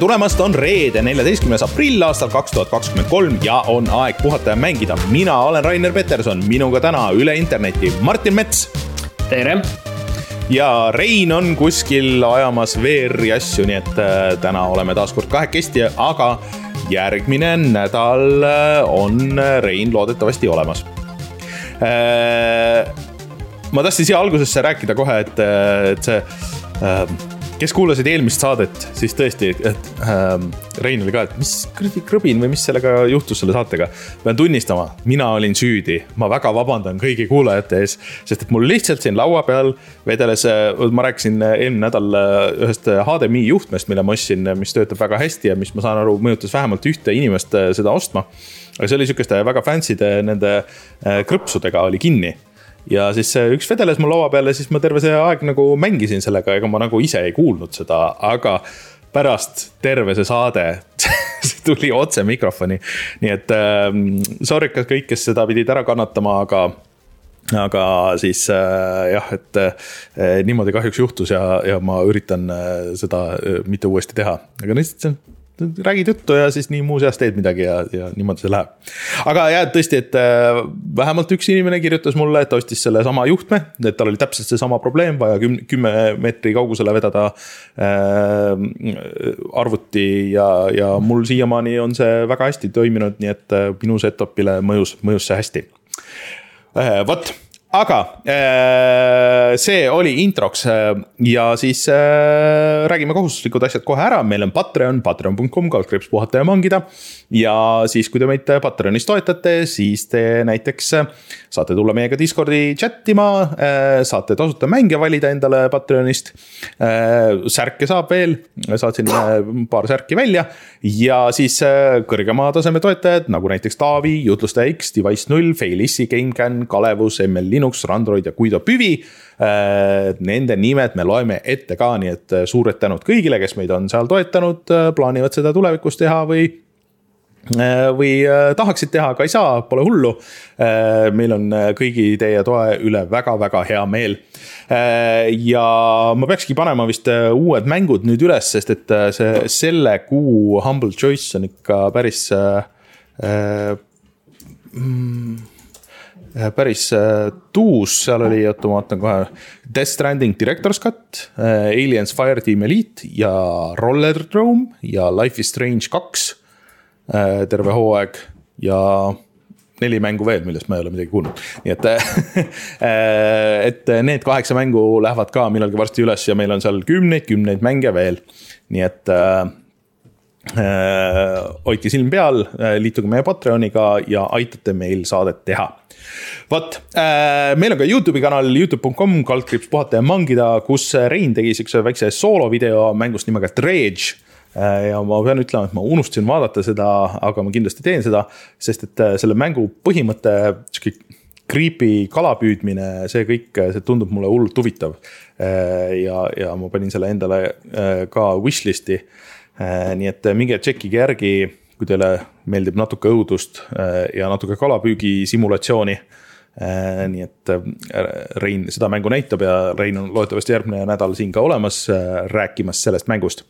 tulemast, on reede, neljateistkümnes aprill aastal kaks tuhat kakskümmend kolm ja on aeg puhata ja mängida. mina olen Rainer Peterson, minuga täna üle interneti Martin Mets. tere. ja Rein on kuskil ajamas VR-i asju, nii et äh, täna oleme taas kord kahekesti, aga järgmine nädal äh, on Rein loodetavasti olemas äh, ma tahtsin siia algusesse rääkida kohe, et, et see äh, kes kuulasid eelmist saadet, siis tõesti, et ähm, Rein oli ka, et mis kuradi krõbin või mis sellega juhtus selle saatega. pean tunnistama, mina olin süüdi, ma väga vabandan kõigi kuulajate ees, sest et mul lihtsalt siin laua peal vedeles, äh, ma rääkisin eelmine nädal äh, ühest HDMI juhtmest, mille ma ostsin, mis töötab väga hästi ja mis ma saan aru, mõjutas vähemalt ühte inimest äh, seda ostma. aga see oli sihukeste väga fancy'de nende krõpsudega oli kinni ja siis üks vedeles mul laua peal ja siis ma terve see aeg nagu mängisin sellega, ega ma nagu ise ei kuulnud seda, aga pärast terve see saade see tuli otse mikrofoni. nii et äh, sorry kõik, kes seda pidid ära kannatama, aga aga siis äh, jah, et äh, niimoodi kahjuks juhtus ja, ja ma üritan äh, seda äh, mitte uuesti teha, aga lihtsalt see on räägid juttu ja siis nii muuseas teed midagi ja, ja niimoodi see läheb. aga jah, tõesti, et äh, vähemalt üks inimene kirjutas mulle, et ostis sellesama juhtme, et tal oli täpselt seesama probleem, vaja kümne, kümme meetri kaugusele vedada äh, arvuti ja, ja mul siiamaani on see väga hästi toiminud, nii et äh, minu setup'ile mõjus, mõjus see hästi äh,. vot aga äh, see oli introks äh, ja siis äh, räägime kohustuslikud asjad kohe ära, meil on Patreon, patreon.com, kaldkriips puhata ja mangida. ja siis, kui te meid Patreonis toetate, siis te näiteks saate tulla meiega Discordi chat ima, saate tasuta mänge valida endale Patreonist. särke saab veel, saatsin paar särki välja ja siis kõrgema taseme toetajad nagu näiteks Taavi, jutlustaja X, Device null, Failissi, GameCAN, Kalevus, ML Linux, Randroid ja Guido Püvi. Äh, nende nimed me loeme ette ka, nii et äh, suured tänud kõigile, kes meid on seal toetanud, äh, plaanivad seda tulevikus teha või või tahaksid teha, aga ei saa, pole hullu. meil on kõigi teie toe üle väga-väga hea meel. ja ma peakski panema vist uued mängud nüüd üles, sest et see selle kuu Humble Choice on ikka päris mm, Äh, päris äh, tuus, seal oli, oota ma vaatan kohe. Death Stranding Director's Cut, äh, Aliens Fireteam Elite ja Rollerdrome ja Life is Strange kaks. terve hooaeg ja neli mängu veel, millest ma ei ole midagi kuulnud, nii et et need kaheksa mängu lähevad ka millalgi varsti üles ja meil on seal kümneid, kümneid mänge veel. nii et äh, hoidke silm peal, liituge meie Patreoniga ja aitate meil saadet teha vot äh,, meil on ka Youtube'i kanal, Youtube.com, kaldkriips puhata ja mangida, kus Rein tegi siukse väikse soolovideo mängust nimega Dredge äh, ja ma pean ütlema, et ma unustasin vaadata seda, aga ma kindlasti teen seda, sest et äh, selle mängu põhimõte, sihuke creepy kalapüüdmine, see kõik, see tundub mulle hullult huvitav. Äh, ja, ja ma panin selle endale ka wishlist'i. Nii et minge tšekkige järgi kui teile meeldib natuke õudust äh, ja natuke kalapüügi simulatsiooni. Äh, nii et äh, Rein seda mängu näitab ja Rein on loodetavasti järgmine nädal siin ka olemas, rääkimas sellest mängust.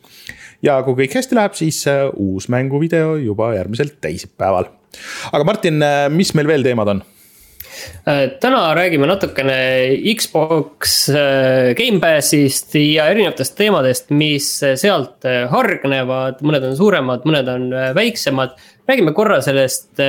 ja kui kõik hästi läheb, siis uus mänguvideo juba järgmisel teisipäeval. aga Martin, mis meil veel teemad on? Äh, täna räägime natukene Xbox äh, Gamepassist ja erinevatest teemadest, mis sealt äh, hargnevad, mõned on suuremad, mõned on väiksemad. räägime korra sellest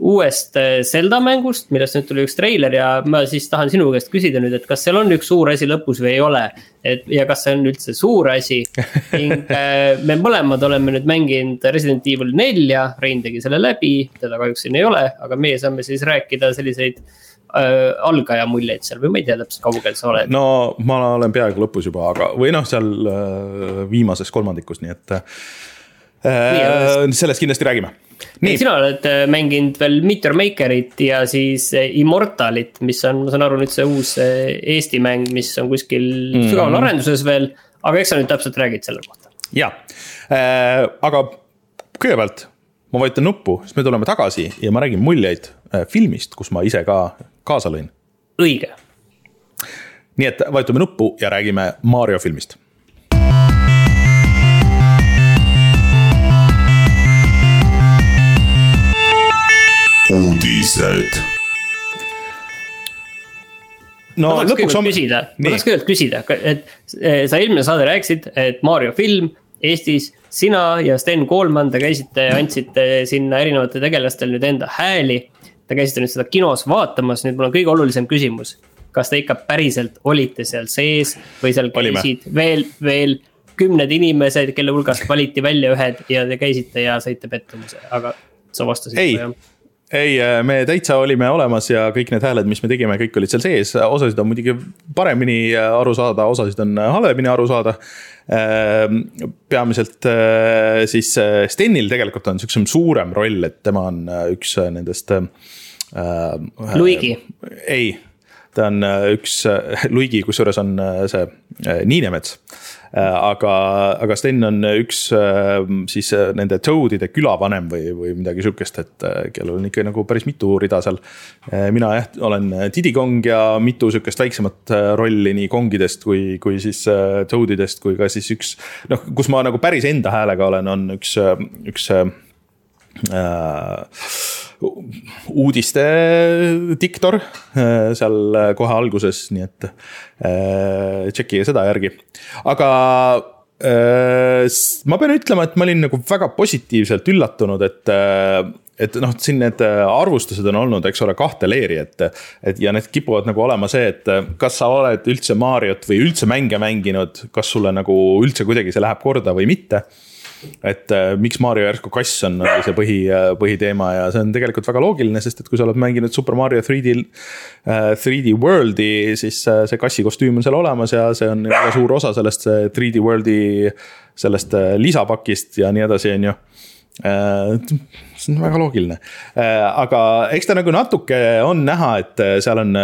uuest äh, Zelda mängust, millest nüüd tuli üks treiler ja ma siis tahan sinu käest küsida nüüd, et kas seal on üks suur asi lõpus või ei ole. et ja kas see on üldse suur asi ning äh, me mõlemad oleme nüüd mänginud Resident Evil nelja, Rein tegi selle läbi, teda kahjuks siin ei ole, aga meie saame siis rääkida selliseid äh, algaja muljeid seal või ma ei tea täpselt, kaugel sa oled? no ma olen peaaegu lõpus juba, aga, või noh, seal äh, viimases kolmandikus, nii et äh,. Sellest kindlasti räägime nii, sina oled äh, mänginud veel Meteor Makerit ja siis äh, Immortalit, mis on, ma saan aru, nüüd see uus äh, Eesti mäng, mis on kuskil mm. sügaval arenduses veel. aga eks sa nüüd täpselt räägid selle kohta. ja äh,, aga kõigepealt ma vajutan nuppu, siis me tuleme tagasi ja ma räägin muljeid äh, filmist, kus ma ise ka kaasa lõin. õige. nii et vajutame nuppu ja räägime Mario filmist uudised no ma lõpuks on... küsida, ma tahaks kõigepealt küsida, et eh, sa eelmine saade rääkisid, et Mario film Eestis. sina ja Sten Koolman, te käisite ja andsite sinna erinevate tegelastele nüüd enda hääli. Te käisite nüüd seda kinos vaatamas, nüüd mul on kõige olulisem küsimus. kas te ikka päriselt olite seal sees või seal käisid Olime. veel, veel kümned inimesed, kelle hulgast valiti välja ühed ja te käisite ja saite pettumuse, aga sa vastasid. ei, ei, äh, me täitsa olime olemas ja kõik need hääled, mis me tegime, kõik olid seal sees, osasid on muidugi paremini äh, aru saada, osasid on äh, halvemini aru saada. Ähm, peamiselt siis Stenil tegelikult on sihukesem suurem roll, et tema on üks nendest. Luigi. ei, ta on üks, Luigi, kusjuures on see Niinemets Äh, aga, aga Sten on üks äh, siis äh, nende Toadide külavanem või, või midagi sihukest, et kellel on ikka nagu päris mitu rida seal. mina jah, olen Diddy Kong ja mitu sihukest väiksemat rolli nii kongidest kui, kui siis Toadidest kui ka siis üks. noh, kus ma nagu päris enda häälega olen, on üks, üks äh, uudiste diktor äh, seal kohe alguses, nii et äh, tšekkige seda järgi. aga äh, ma pean ütlema, et ma olin nagu väga positiivselt üllatunud, et et noh, siin need arvustused on olnud, eks ole, kahte leeri, et. et ja need kipuvad nagu olema see, et kas sa oled üldse Mariot või üldse mänge mänginud, kas sulle nagu üldse kuidagi see läheb korda või mitte et äh, miks Mario järsku kass on nagu see põhi, äh, põhiteema ja see on tegelikult väga loogiline, sest et kui sa oled mänginud Super Mario 3D äh,, 3D World'i, siis äh, see kassi kostüüm on seal olemas ja see on väga suur osa sellest 3D World'i sellest äh, lisapakist ja nii edasi, on ju. Äh, see on väga loogiline, äh, aga eks ta nagu natuke on näha, et äh, seal on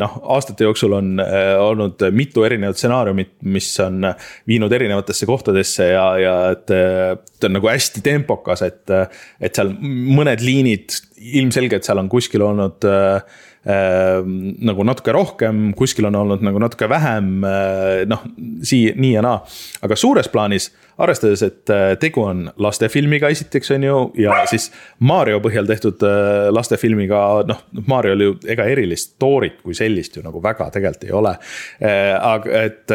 noh, aastate jooksul on olnud mitu erinevat stsenaariumit, mis on viinud erinevatesse kohtadesse ja, ja et ta on nagu hästi tempokas, et, et seal mõned liinid ilmselgelt seal on kuskil olnud äh, äh, nagu natuke rohkem, kuskil on olnud nagu natuke vähem äh,, noh, sii-, nii ja naa. aga suures plaanis, arvestades, et äh, tegu on lastefilmiga esiteks, on ju, ja siis Mario põhjal tehtud äh, lastefilmiga, noh, Mario'l ju ega erilist story't kui sellist ju nagu väga tegelikult ei ole aga et,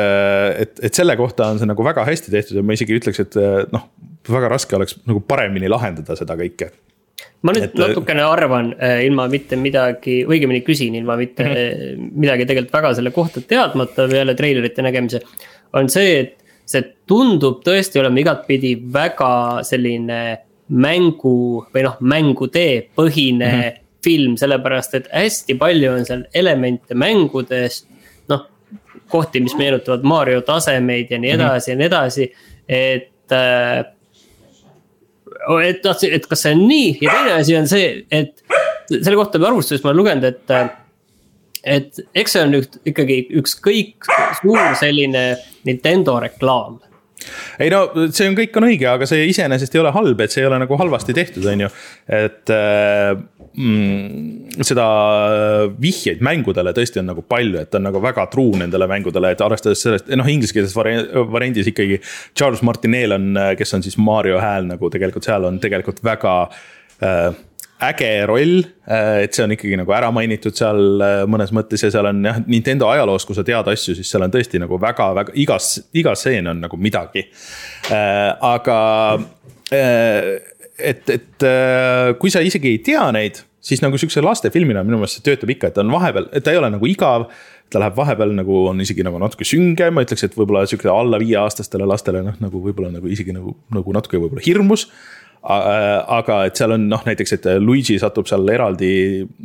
et, et selle kohta on see nagu väga hästi tehtud ja ma isegi ütleks, et noh, väga raske oleks nagu paremini lahendada seda kõike ma nüüd et... natukene arvan äh, ilma mitte midagi, õigemini küsin ilma mitte mm -hmm. midagi tegelikult väga selle kohta teadmata peale treilerite nägemise. on see, et see tundub tõesti olema igatpidi väga selline mängu või noh, mängutee põhine mm -hmm. film, sellepärast et hästi palju on seal elemente mängudest. noh, kohti, mis meenutavad Mario tasemeid ja nii mhm. edasi mm -hmm. ja nii edasi, et äh, et tahtsin, et kas see on nii ja teine asi on see, et selle kohta arvustuses ma olen lugenud, et. et eks see on üks, ikkagi ükskõik suur selline Nintendo reklaam ei no see on, kõik on õige, aga see iseenesest ei ole halb, et see ei ole nagu halvasti tehtud, on ju. et äh, mm, seda vihjeid mängudele tõesti on nagu palju, et ta on nagu väga truu nendele mängudele, et arvestades sellest, noh, ingliskeelses variandis ikkagi. Charles Martinel on, kes on siis Mario hääl nagu tegelikult seal on tegelikult väga äh, äge roll, äh, et see on ikkagi nagu ära mainitud seal äh, mõnes mõttes ja seal on jah, Nintendo ajaloos, kui sa tead asju, siis seal on tõesti nagu väga-väga igas, iga stseen on nagu midagi. Äh, aga et, et kui sa isegi ei tea neid, siis nagu sihukese lastefilmina minu meelest see töötab ikka, et on vahepeal, et ta ei ole nagu igav ta läheb vahepeal nagu on isegi nagu natuke sünge, ma ütleks, et võib-olla sihuke alla viieaastastele lastele noh, nagu võib-olla nagu isegi nagu, nagu natuke võib-olla hirmus. Aga et seal on noh, näiteks, et Luigi satub seal eraldi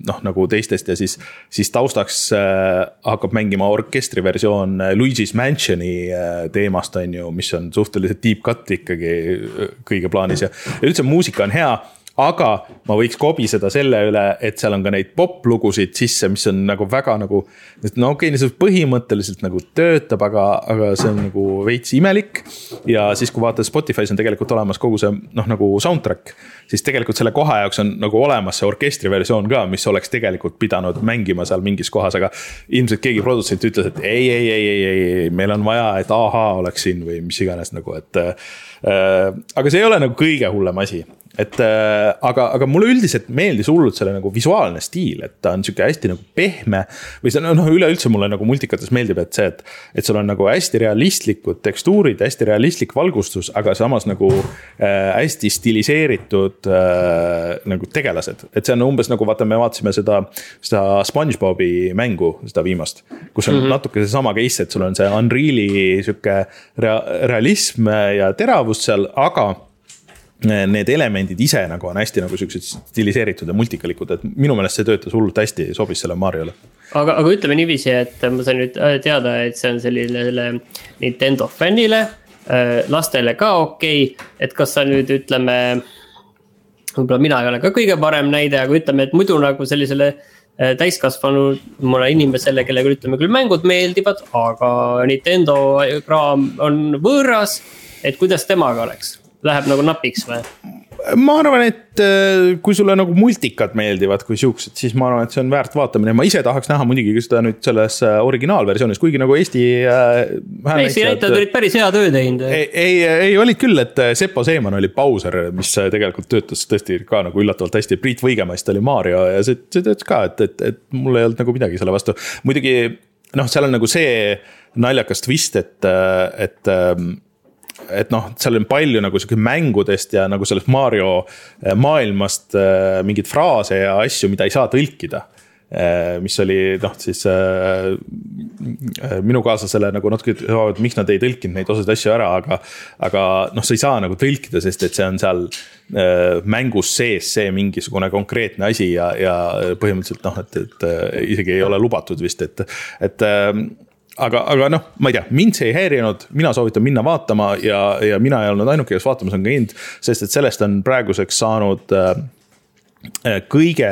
noh, nagu teistest ja siis, siis taustaks äh, hakkab mängima orkestriversioon äh, Luigi's Mansioni äh, teemast, on ju, mis on suhteliselt deep cut ikkagi kõige plaanis. Ja, ja üldse muusika on hea aga ma võiks kobiseda selle üle, et seal on ka neid popp-lugusid sisse, mis on nagu väga nagu. no okei okay,, see põhimõtteliselt nagu töötab, aga, aga see on nagu veits imelik. ja siis, kui vaatad Spotify's on tegelikult olemas kogu see noh, nagu soundtrack. siis tegelikult selle koha jaoks on nagu olemas see orkestri versioon ka, mis oleks tegelikult pidanud mängima seal mingis kohas, aga. ilmselt keegi produtsent ütles, et ei, ei, ei, ei, ei, ei, meil on vaja, et ahhaa oleks siin või mis iganes nagu, et äh, aga see ei ole nagu kõige hullem asi, et äh, aga, aga mulle üldiselt meeldis hullult selle nagu visuaalne stiil, et ta on sihuke hästi nagu pehme. või see noh, üleüldse mulle nagu multikates meeldib, et see, et, et sul on nagu hästi realistlikud tekstuurid, hästi realistlik valgustus, aga samas nagu äh, hästi stiliseeritud äh, nagu tegelased. et see on umbes nagu vaata, me vaatasime seda, seda SpongeBobi mängu, seda viimast. kus on mm -hmm. natuke seesama case, et sul on see Unreal'i sihuke rea realism ja teravus seal, aga need elemendid ise nagu on hästi nagu siuksed stiliseeritud ja multikalikud, et minu meelest see töötas hullult hästi, sobis selle Mariole. aga, aga ütleme niiviisi, et ma sain nüüd äh, teada, et see on sellisele Nintendo fännile, äh, lastele ka okei okay., et kas sa nüüd ütleme. võib-olla mina ei ole ka kõige parem näide, aga ütleme, et muidu nagu sellisele äh, täiskasvanud mulle inimesele, kellele ütleme küll mängud meeldivad, aga Nintendo kraam on võõras. et kuidas temaga oleks? Läheb nagu napiks või? ma arvan, et äh, kui sulle nagu multikad meeldivad kui siuksed, siis ma arvan, et see on väärt vaatamine, ma ise tahaks näha muidugi seda nüüd selles äh, originaalversioonis, kuigi nagu Eesti äh,. Eesti näitlejad olid päris hea töö teinud. ei, ei, ei olid küll, et äh, Sepo Seeman oli Bowser, mis tegelikult töötas tõesti ka nagu üllatavalt hästi, Priit Võigemast oli Mario ja see, see töötas ka, et, et, et mul ei olnud nagu midagi selle vastu. muidugi noh, seal on nagu see naljakas twist, et, et ähm, et noh, seal on palju nagu sihuke mängudest ja nagu sellest Mario eh, maailmast eh, mingeid fraase ja asju, mida ei saa tõlkida eh, mis oli noh, siis äh, minu kaaslasele nagu natuke, et miks nad ei tõlkinud neid osasid asju ära, aga. aga noh, sa ei saa nagu tõlkida, sest et see on seal äh, mängus sees see mingisugune konkreetne asi ja, ja põhimõtteliselt noh, et, et äh, isegi ei ole lubatud vist, et, et äh, aga, aga noh, ma ei tea, mind see ei häirinud, mina soovitan minna vaatama ja, ja mina ei olnud ainuke, kes vaatamas on käinud. sest et sellest on praeguseks saanud äh, äh, kõige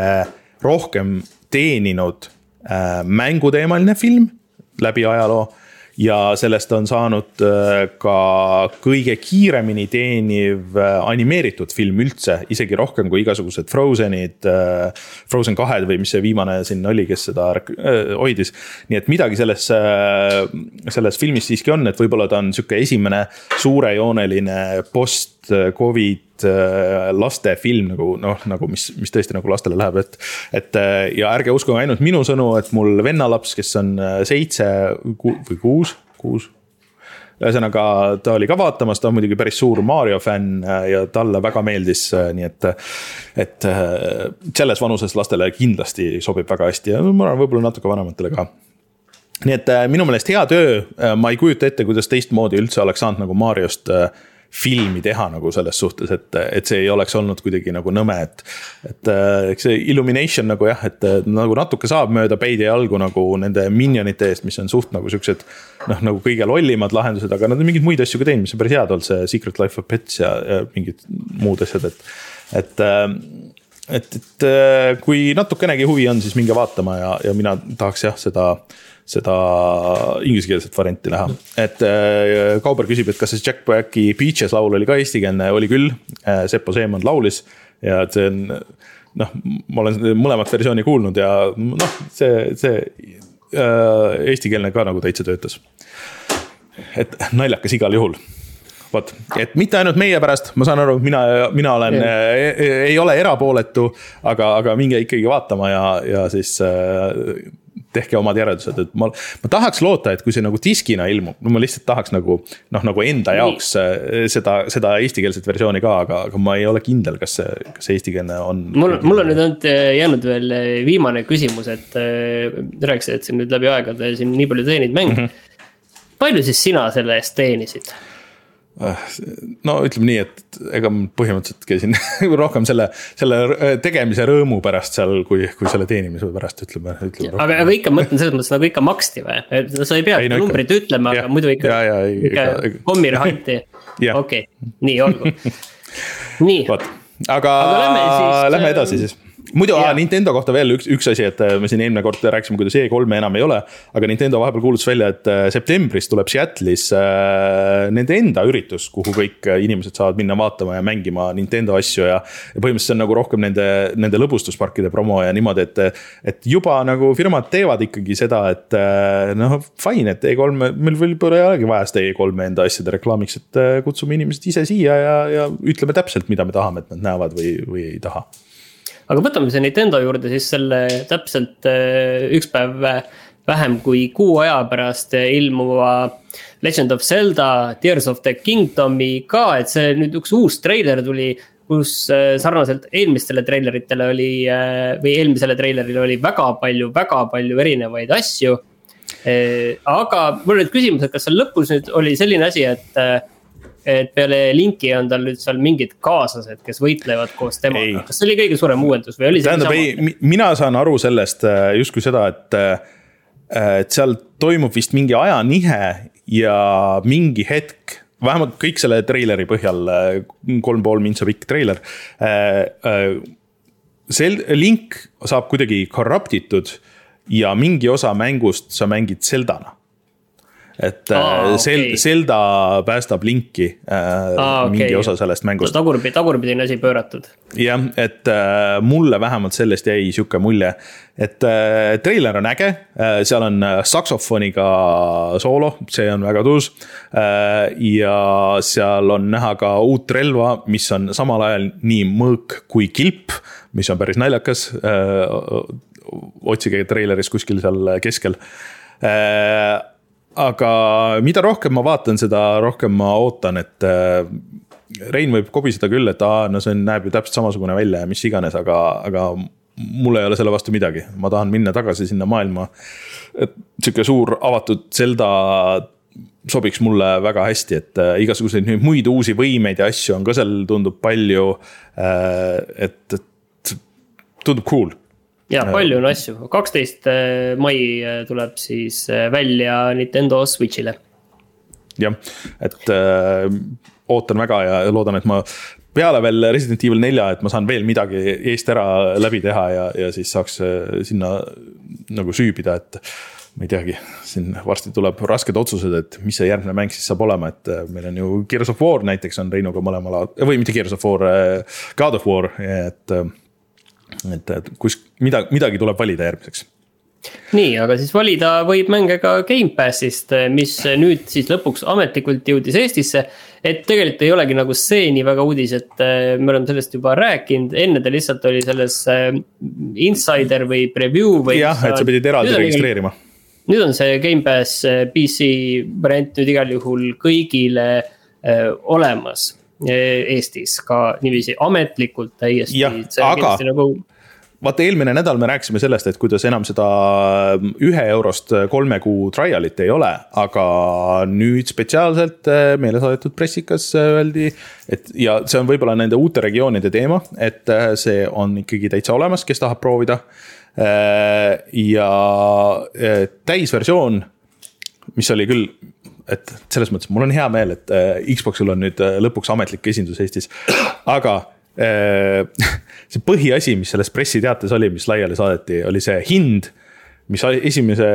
rohkem teeninud äh, mänguteemaline film läbi ajaloo ja sellest on saanud äh, ka kõige kiiremini teeniv äh, animeeritud film üldse, isegi rohkem kui igasugused Frozenid, äh, Frozen kahed või mis see viimane siin oli, kes seda hoidis. nii et midagi selles, selles filmis siiski on, et võib-olla ta on sihuke esimene suurejooneline post-Covid lastefilm nagu noh, nagu mis, mis tõesti nagu lastele läheb, et. et ja ärge uskuge ainult minu sõnu, et mul vennalaps, kes on seitse või kuus, kuus ühesõnaga, ta oli ka vaatamas, ta on muidugi päris suur Mario fänn ja talle väga meeldis, nii et. et selles vanuses lastele kindlasti sobib väga hästi ja ma arvan, võib-olla natuke vanematele ka. nii et minu meelest hea töö, ma ei kujuta ette, kuidas teistmoodi üldse oleks saanud nagu Mariost äh, filmi teha nagu selles suhtes, et, et see ei oleks olnud kuidagi nagu nõme, et. et äh, eks see Illumination nagu jah, et nagu natuke saab mööda päid ja jalgu nagu nende minionite eest, mis on suht nagu siuksed. noh, nagu kõige lollimad lahendused, aga nad on mingeid muid asju ka teinud, mis on päris head olnud, see Secret Life of Pets ja, ja mingid muud asjad, et, et äh, et, et äh, kui natukenegi huvi on, siis minge vaatama ja, ja mina tahaks jah, seda seda inglisekeelset varianti näha. et äh, Kauber küsib, et kas see Jack Blacki Beaches laul oli ka eestikeelne, oli küll. Äh, Seppo Seeman laulis ja et see on noh, ma olen mõlemat versiooni kuulnud ja noh, see, see äh, eestikeelne ka nagu täitsa töötas. et naljakas igal juhul vot, et mitte ainult meie pärast, ma saan aru, mina, mina olen, ei ole erapooletu, aga, aga minge ikkagi vaatama ja, ja siis äh, tehke omad järeldused, et ma, ma tahaks loota, et kui see nagu diskina ilmub, no ma lihtsalt tahaks nagu noh, nagu enda jaoks Nii. Äh, seda, seda eestikeelset versiooni ka, aga, aga ma ei ole kindel, kas see, kas see eestikeelne on. mul, mul on nüüd ainult äh, jäänud veel äh, viimane küsimus, et rääkisid, et siin nüüd läbi aegade siin nii palju teenid mänge mm. -hmm. palju siis sina selle eest teenisid? No ütleme nii, et ega ma põhimõtteliselt käisin rohkem selle, selle tegemise rõõmu pärast seal, kui, kui selle teenimise pärast ütleme, ütleme. aga, aga ikka ma mõtlen selles mõttes nagu ikka maksti või, sa ei pea ei, no, numbrit ikka. ütlema, aga muidu ikka, ikka kommiraha anti, okei, nii olgu. Nii. aga, aga lähme, siis, lähme edasi siis muidu yeah. Nintendo kohta veel üks, üks asi, et äh, me siin eelmine kord rääkisime, kuidas E3-e enam ei ole. aga Nintendo vahepeal kuulutas välja, et äh, septembris tuleb Seattle'is äh, nende enda üritus, kuhu kõik äh, inimesed saavad minna vaatama ja mängima Nintendo asju ja. ja põhimõtteliselt see on nagu rohkem nende, nende lõbustusparkide promo ja niimoodi, et, et juba nagu firmad teevad ikkagi seda, et noh, fine, et E3, meil võib-olla ei olegi vaja seda E3-e enda asjade reklaamiks, et kutsume inimesed ise siia ja, ja ütleme täpselt, mida me tahame, et nad näevad või, või ei taha aga võtame see Nintendo juurde siis selle täpselt äh, üks päev vähem kui kuu aja pärast ilmuva Legend of Zelda Tears of the Kingdom'i ka, et see nüüd üks uus treiler tuli kus äh, sarnaselt eelmistele treileritele oli äh, või eelmisele treilerile oli väga palju, väga palju erinevaid asju. aga mul on nüüd küsimus, et kas seal lõpus nüüd oli selline asi, et et peale Linki on tal nüüd seal mingid kaaslased, kes võitlevad koos temaga, kas see oli kõige suurem uuendus või oli see? tähendab, ei, mina saan aru sellest äh, justkui seda, et, äh, et seal toimub vist mingi ajanihe ja mingi hetk vähemalt kõik selle treileri põhjal, äh, kolm pool mintsa pikk treiler. see link saab kuidagi corrupt itud ja mingi osa mängust sa mängid Zeldana et Aa, äh, Sel- okay., Zelda päästab Linki äh, Aa, okay. mingi osa sellest mängust. tagurpidi, tagurpidi on asi pööratud. jah, et äh, mulle vähemalt sellest jäi sihuke mulje, et äh, treiler on äge äh,, seal on äh, saksofoniga soolo, see on väga tuus äh,. ja seal on näha ka uut relva, mis on samal ajal nii mõõk kui kilp, mis on päris naljakas äh,. otsige treileris kuskil seal keskel äh, aga mida rohkem ma vaatan, seda rohkem ma ootan, et äh, Rein võib kobiseda küll, et aa, no see näeb ju täpselt samasugune välja ja mis iganes, aga, aga mul ei ole selle vastu midagi, ma tahan minna tagasi sinna maailma. et sihuke suur avatud Zelda sobiks mulle väga hästi, et äh, igasuguseid muid uusi võimeid ja asju on ka seal, tundub palju äh,. et, et tundub cool ja palju on asju, kaksteist äh, mai äh, tuleb siis äh, välja Nintendo Switch'ile. jah, et äh, ootan väga ja loodan, et ma peale veel Resident Evil nelja, et ma saan veel midagi eest ära läbi teha ja, ja siis saaks sinna nagu süübida, et ma ei teagi, siin varsti tuleb rasked otsused, et mis see järgmine mäng siis saab olema, et meil on ju Gears of War näiteks on Reinuga mõlemal, või mitte Gears of War, God of War, et et, et kus midagi, midagi tuleb valida järgmiseks nii, aga siis valida võib mänge ka Gamepassist, mis nüüd siis lõpuks ametlikult jõudis Eestisse. et tegelikult ei olegi nagu see nii väga uudis, et äh, me oleme sellest juba rääkinud, enne ta lihtsalt oli selles äh, insider või preview või. jah, et sa pidid eraldi registreerima. nüüd on see Gamepass äh, PC variant nüüd igal juhul kõigile olemas Eestis ka niiviisi ametlikult täiesti. aga nagu... vaata, eelmine nädal me rääkisime sellest, et kuidas enam seda ühe eurost kolme kuu trial'it ei ole, aga nüüd spetsiaalselt eh, meile saadetud pressikas eh, öeldi. et ja see on võib-olla nende uute regioonide teema, et see on ikkagi täitsa olemas, kes tahab proovida. ja täisversioon, mis oli küll et selles mõttes mul on hea meel, et äh, Xbox'il on nüüd äh, lõpuks ametlik esindus Eestis, aga äh, see põhiasi, mis selles pressiteates oli, mis laiali saadeti, oli see hind, mis esimese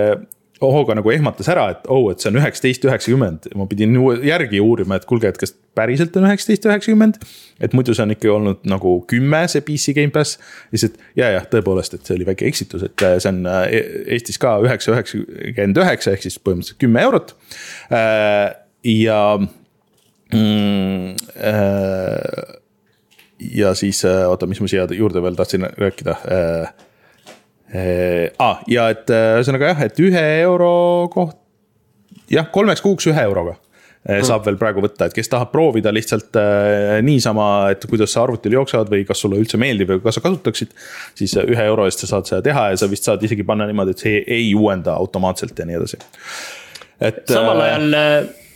hooga nagu ehmatas ära, et oh, et see on üheksateist, üheksakümmend. ma pidin järgi uurima, et kuulge, et kas päriselt on üheksateist, üheksakümmend. et muidu see on ikkagi olnud nagu kümme, see PC Gamepass. lihtsalt ja, jah, tõepoolest, et see oli väike eksitus, et äh, see on äh, Eestis ka üheksa, üheksakümmend üheksa ehk siis põhimõtteliselt kümme eurot. Äh, ja mm,. ja siis oota, mis ma siia juurde veel tahtsin rääkida ah, ja et äh, ühesõnaga jah, et ühe euro koht, jah, kolmeks kuuks ühe euroga mm. saab veel praegu võtta, et kes tahab proovida lihtsalt äh, niisama, et kuidas sa arvutil jooksevad või kas sulle üldse meeldib ja kas sa kasutaksid. siis ühe euro eest sa saad seda teha ja sa vist saad isegi panna niimoodi, et see ei uuenda automaatselt ja nii edasi. et. samal ajal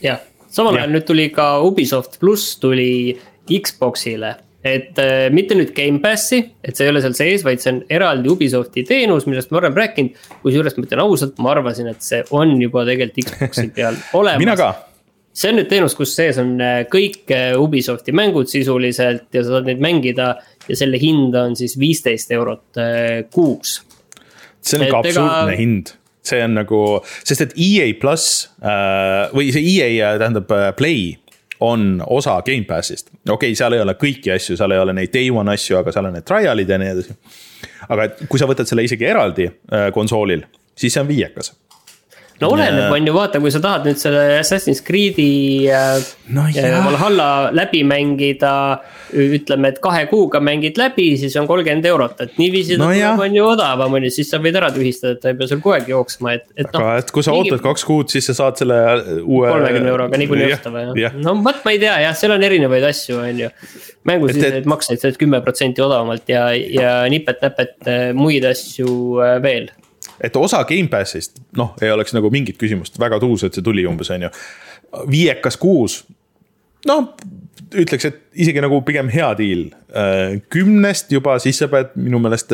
jah, samal ajal nüüd tuli ka Ubisoft pluss tuli Xbox'ile et äh, mitte nüüd Gamepassi, et see ei ole seal sees, vaid see on eraldi Ubisofti teenus, millest ma olen rääkinud. kusjuures ma ütlen ausalt, ma arvasin, et see on juba tegelikult Xbox'i peal olemas. see on nüüd teenus, kus sees on äh, kõik äh, Ubisofti mängud sisuliselt ja sa saad neid mängida ja selle hind on siis viisteist eurot kuus. see on ikka absurdne ega... hind see on nagu, sest et EA pluss äh, või see EA tähendab Play on osa Gamepassist. okei okay,, seal ei ole kõiki asju, seal ei ole neid day one asju, aga seal on need trial'id ja nii edasi. aga et kui sa võtad selle isegi eraldi äh, konsoolil, siis see on viiekas no oleneb, on ju, vaata, kui sa tahad nüüd selle Assassin's Creed'i äh, no, äh, Valhalla läbi mängida. Ütleme, et kahe kuuga mängid läbi, siis on kolmkümmend eurot, et niiviisi no, ta on ju odavam, on ju, siis sa võid ära tühistada, et ta ei pea sul kogu aeg jooksma, et, et noh. aga et kui sa mingi... ootad kaks kuud, siis sa saad selle uue. kolmekümne euroga niikuinii osta või jah? no vot, ma ei tea jah, seal on erinevaid asju, on ju. mängus et, makseid saad kümme protsenti odavamalt ja, ja nipet-näpet äh, muid asju veel et osa Gamepassist, noh, ei oleks nagu mingit küsimust, väga tuus, et see tuli umbes, on ju. viiekas kuus, noh, ütleks, et isegi nagu pigem hea deal. Äh, kümnest juba, siis sa pead minu meelest,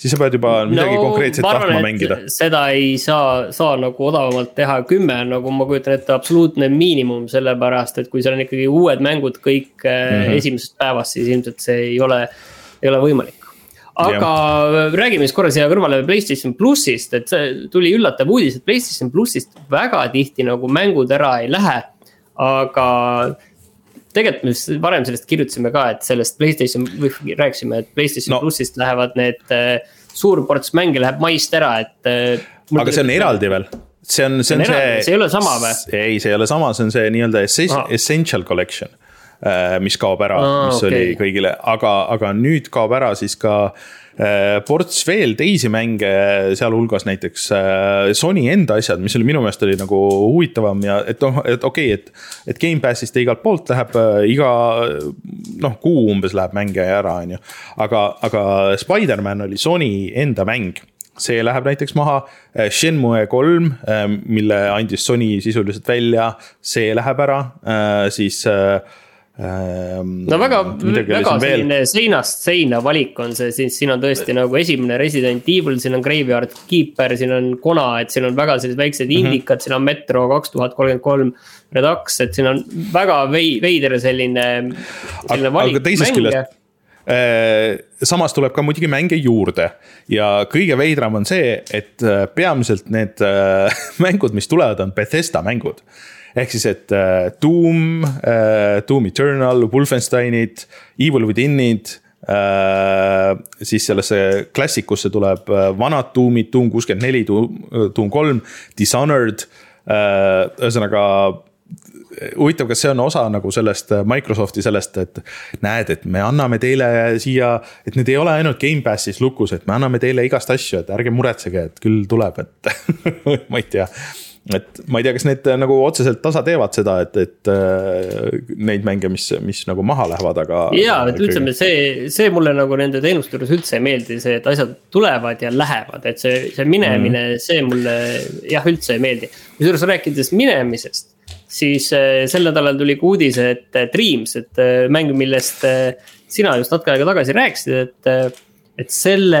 siis sa pead juba midagi no, konkreetset tahtma mängida. seda ei saa, saa nagu odavamalt teha, kümme on nagu ma kujutan ette absoluutne miinimum, sellepärast et kui seal on ikkagi uued mängud kõik mm -hmm. esimesest päevast, siis ilmselt see ei ole, ei ole võimalik aga ja. räägime siis korra siia kõrvale Playstation plussist, et see tuli üllatav uudis, et Playstation plussist väga tihti nagu mängud ära ei lähe. aga tegelikult me varem sellest kirjutasime ka, et sellest Playstation, või rääkisime, et Playstation no. plussist lähevad need äh, suur ports mänge läheb maist ära, et äh,. aga see on eraldi veel? see on, see on see. see ei ole sama või? ei, see ei ole sama, see on see nii-öelda essential collection Äh, mis kaob ära mis okay. oli kõigile, aga, aga nüüd kaob ära siis ka äh, ports veel teisi mänge, sealhulgas näiteks äh, Sony enda asjad, mis oli minu meelest oli nagu huvitavam ja et noh, et okei okay,, et. et Gamepassist ja igalt poolt läheb iga noh, kuu umbes läheb mänge ära, on ju. aga, aga Spider-man oli Sony enda mäng see läheb näiteks maha. Shenmue kolm, mille andis Sony sisuliselt välja, see läheb ära, siis äh, no väga, väga selline veel... seinast seina valik on see, siis siin on tõesti nagu esimene Resident Evil, siin on Graveyard Keeper, siin on Kona, et siin on väga sellised väiksed mm -hmm. indikad, siin on Metro kaks tuhat kolmkümmend kolm. Redux, et siin on väga vei-, veider selline, selline valik aga teisest mänge küljest äh, samas tuleb ka muidugi mänge juurde ja kõige veidram on see, et äh, peamiselt need äh, mängud, mis tulevad, on Bethesda mängud ehk siis, et äh, Doom äh,, Doom Eternal, Wolfensteinid, Evil Within'id äh,. siis sellesse klassikusse tuleb äh, vanad Doom'id, Doom kuuskümmend neli, Doom kolm, Dishonored äh,, ühesõnaga huvitav, kas see on osa nagu sellest äh, Microsofti sellest, et näed, et me anname teile siia, et need ei ole ainult Gamepassis lukus, et me anname teile igast asju, et ärge muretsege, et küll tuleb, et ma ei tea et ma ei tea, kas need äh, nagu otseselt tasa teevad seda, et, et äh, neid mänge, mis, mis nagu maha lähevad, aga. ja, et ütleme, see, see mulle nagu nende teenuste juures üldse ei meeldi, see, et asjad tulevad ja lähevad, et see, see minemine mm., see mulle jah, üldse ei meeldi. kusjuures rääkides minemisest, siis äh, sel nädalal tuli ka uudis, et Dreams, et mäng, millest sina just natuke aega tagasi rääkisid, et et selle,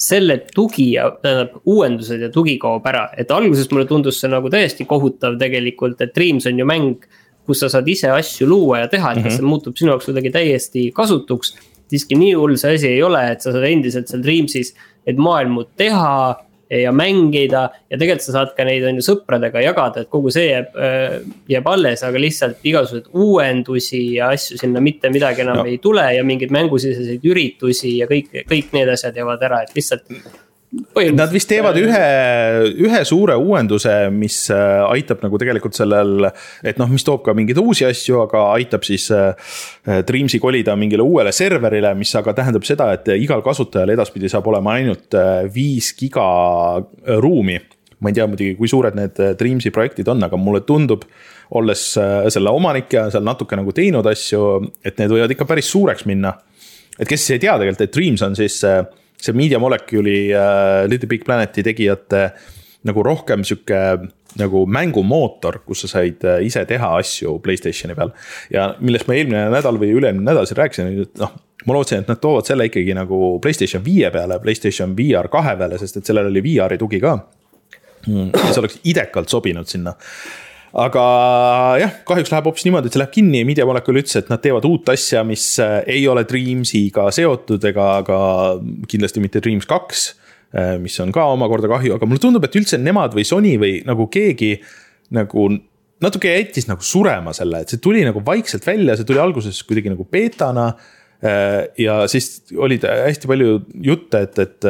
selle tugi ja tähendab uuendused ja tugi kaob ära, et alguses mulle tundus see nagu täiesti kohutav tegelikult, et Dreams on ju mäng. kus sa saad ise asju luua ja teha, et mm -hmm. see muutub sinu jaoks kuidagi täiesti kasutuks. siiski nii hull see asi ei ole, et sa saad endiselt seal Dreamsis neid maailmu teha ja mängida ja tegelikult sa saad ka neid on ju sõpradega jagada, et kogu see jääb, äh, jääb alles, aga lihtsalt igasuguseid uuendusi ja asju sinna mitte midagi enam no. ei tule ja mingeid mängusiseseid üritusi ja kõik, kõik need asjad jäävad ära, et lihtsalt Nad vist teevad ühe, ühe suure uuenduse, mis äh, aitab nagu tegelikult sellel, et noh, mis toob ka mingeid uusi asju, aga aitab siis äh, Dreamsi kolida mingile uuele serverile, mis aga tähendab seda, et igal kasutajal edaspidi saab olema ainult äh, viis giga ruumi. ma ei tea muidugi, kui suured need Dreamsi projektid on, aga mulle tundub, olles selle omanik ja seal natuke nagu teinud asju, et need võivad ikka päris suureks minna. et kes ei tea tegelikult, et Dreams on siis see Media Molecule'i äh, Little Big Planeti tegijate nagu rohkem sihuke nagu mängumootor, kus sa said äh, ise teha asju Playstationi peal. ja millest ma eelmine nädal või üle-eelmine nädal siin rääkisin, et noh, ma lootsin, et nad toovad selle ikkagi nagu Playstation viie peale, Playstation VR kahe peale, sest et sellel oli VR-i tugi ka mm,. mis oleks idekalt sobinud sinna aga jah, kahjuks läheb hoopis niimoodi, et see läheb kinni, Media Molecule ütles, et nad teevad uut asja, mis äh, ei ole Dreamsiga seotud ega ka kindlasti mitte Dreams kaks. Äh, mis on ka omakorda kahju, aga mulle tundub, et üldse nemad või Sony või nagu keegi nagu natuke jättis nagu surema selle, et see tuli nagu vaikselt välja, see tuli alguses kuidagi nagu beetana äh, ja siis olid hästi palju jutte, et, et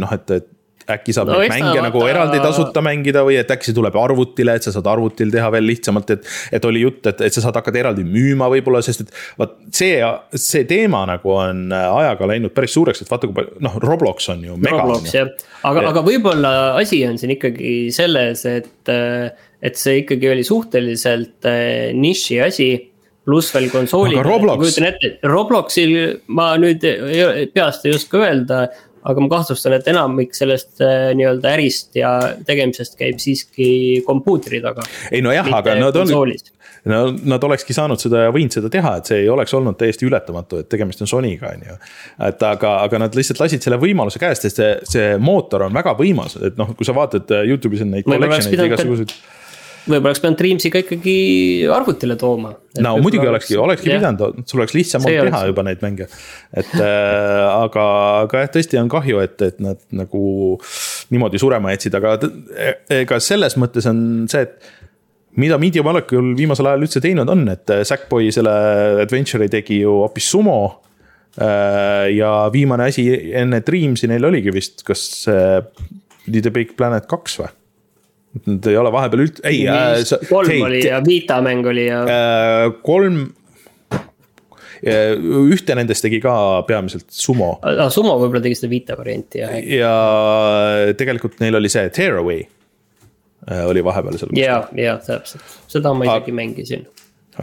noh, et, et äkki saab no, neid mänge vaata... nagu eraldi tasuta mängida või et äkki see tuleb arvutile, et sa saad arvutil teha veel lihtsamalt, et. et oli jutt, et, et sa saad hakata eraldi müüma võib-olla, sest et vot see, see teema nagu on ajaga läinud päris suureks, et vaata, kui palju, noh, Roblox on ju. Roblox jah, aga, aga võib-olla asi on siin ikkagi selles, et, et see ikkagi oli suhteliselt eh, niši asi pluss veel konsoolid. kujutan ette, Robloxil ma nüüd peast ei oska öelda, aga ma kahtlustan, et enamik sellest äh, nii-öelda ärist ja tegemisest käib siiski kompuutri taga. ei nojah, aga nad on, no nad olekski saanud seda ja võinud seda teha, et see ei oleks olnud täiesti ületamatu, et tegemist on Sonyga, on ju. et aga, aga nad lihtsalt lasid selle võimaluse käest, sest see, see mootor on väga võimas, et noh, kui sa vaatad äh, Youtube'is on neid igasuguseid võib-olla oleks pidanud Dreamsiga ikkagi arvutile tooma. no muidugi olekski, olekski yeah. pidanud, sul oleks lihtsam olnud teha juba neid mänge. et äh, aga, aga jah, tõesti on kahju, et, et nad nagu niimoodi surema jätsid, aga ega selles mõttes on see, et mida Media Molecule viimasel ajal üldse teinud on, et Sackboy selle adventure'i tegi ju hoopis sumo. Äh, ja viimane asi enne Dreamsi neil oligi vist, kas Little Big Planet kaks või? Nad ei ole vahepeal üldse, ei. Äh, kolm hey, oli ja Vita mäng oli ja äh,. kolm ühte nendest tegi ka peamiselt Sumo ah,. Sumo võib-olla tegi seda Vita varianti jah. ja tegelikult neil oli see Tearaway äh, oli vahepeal seal. ja, ja täpselt, seda ma isegi mängisin.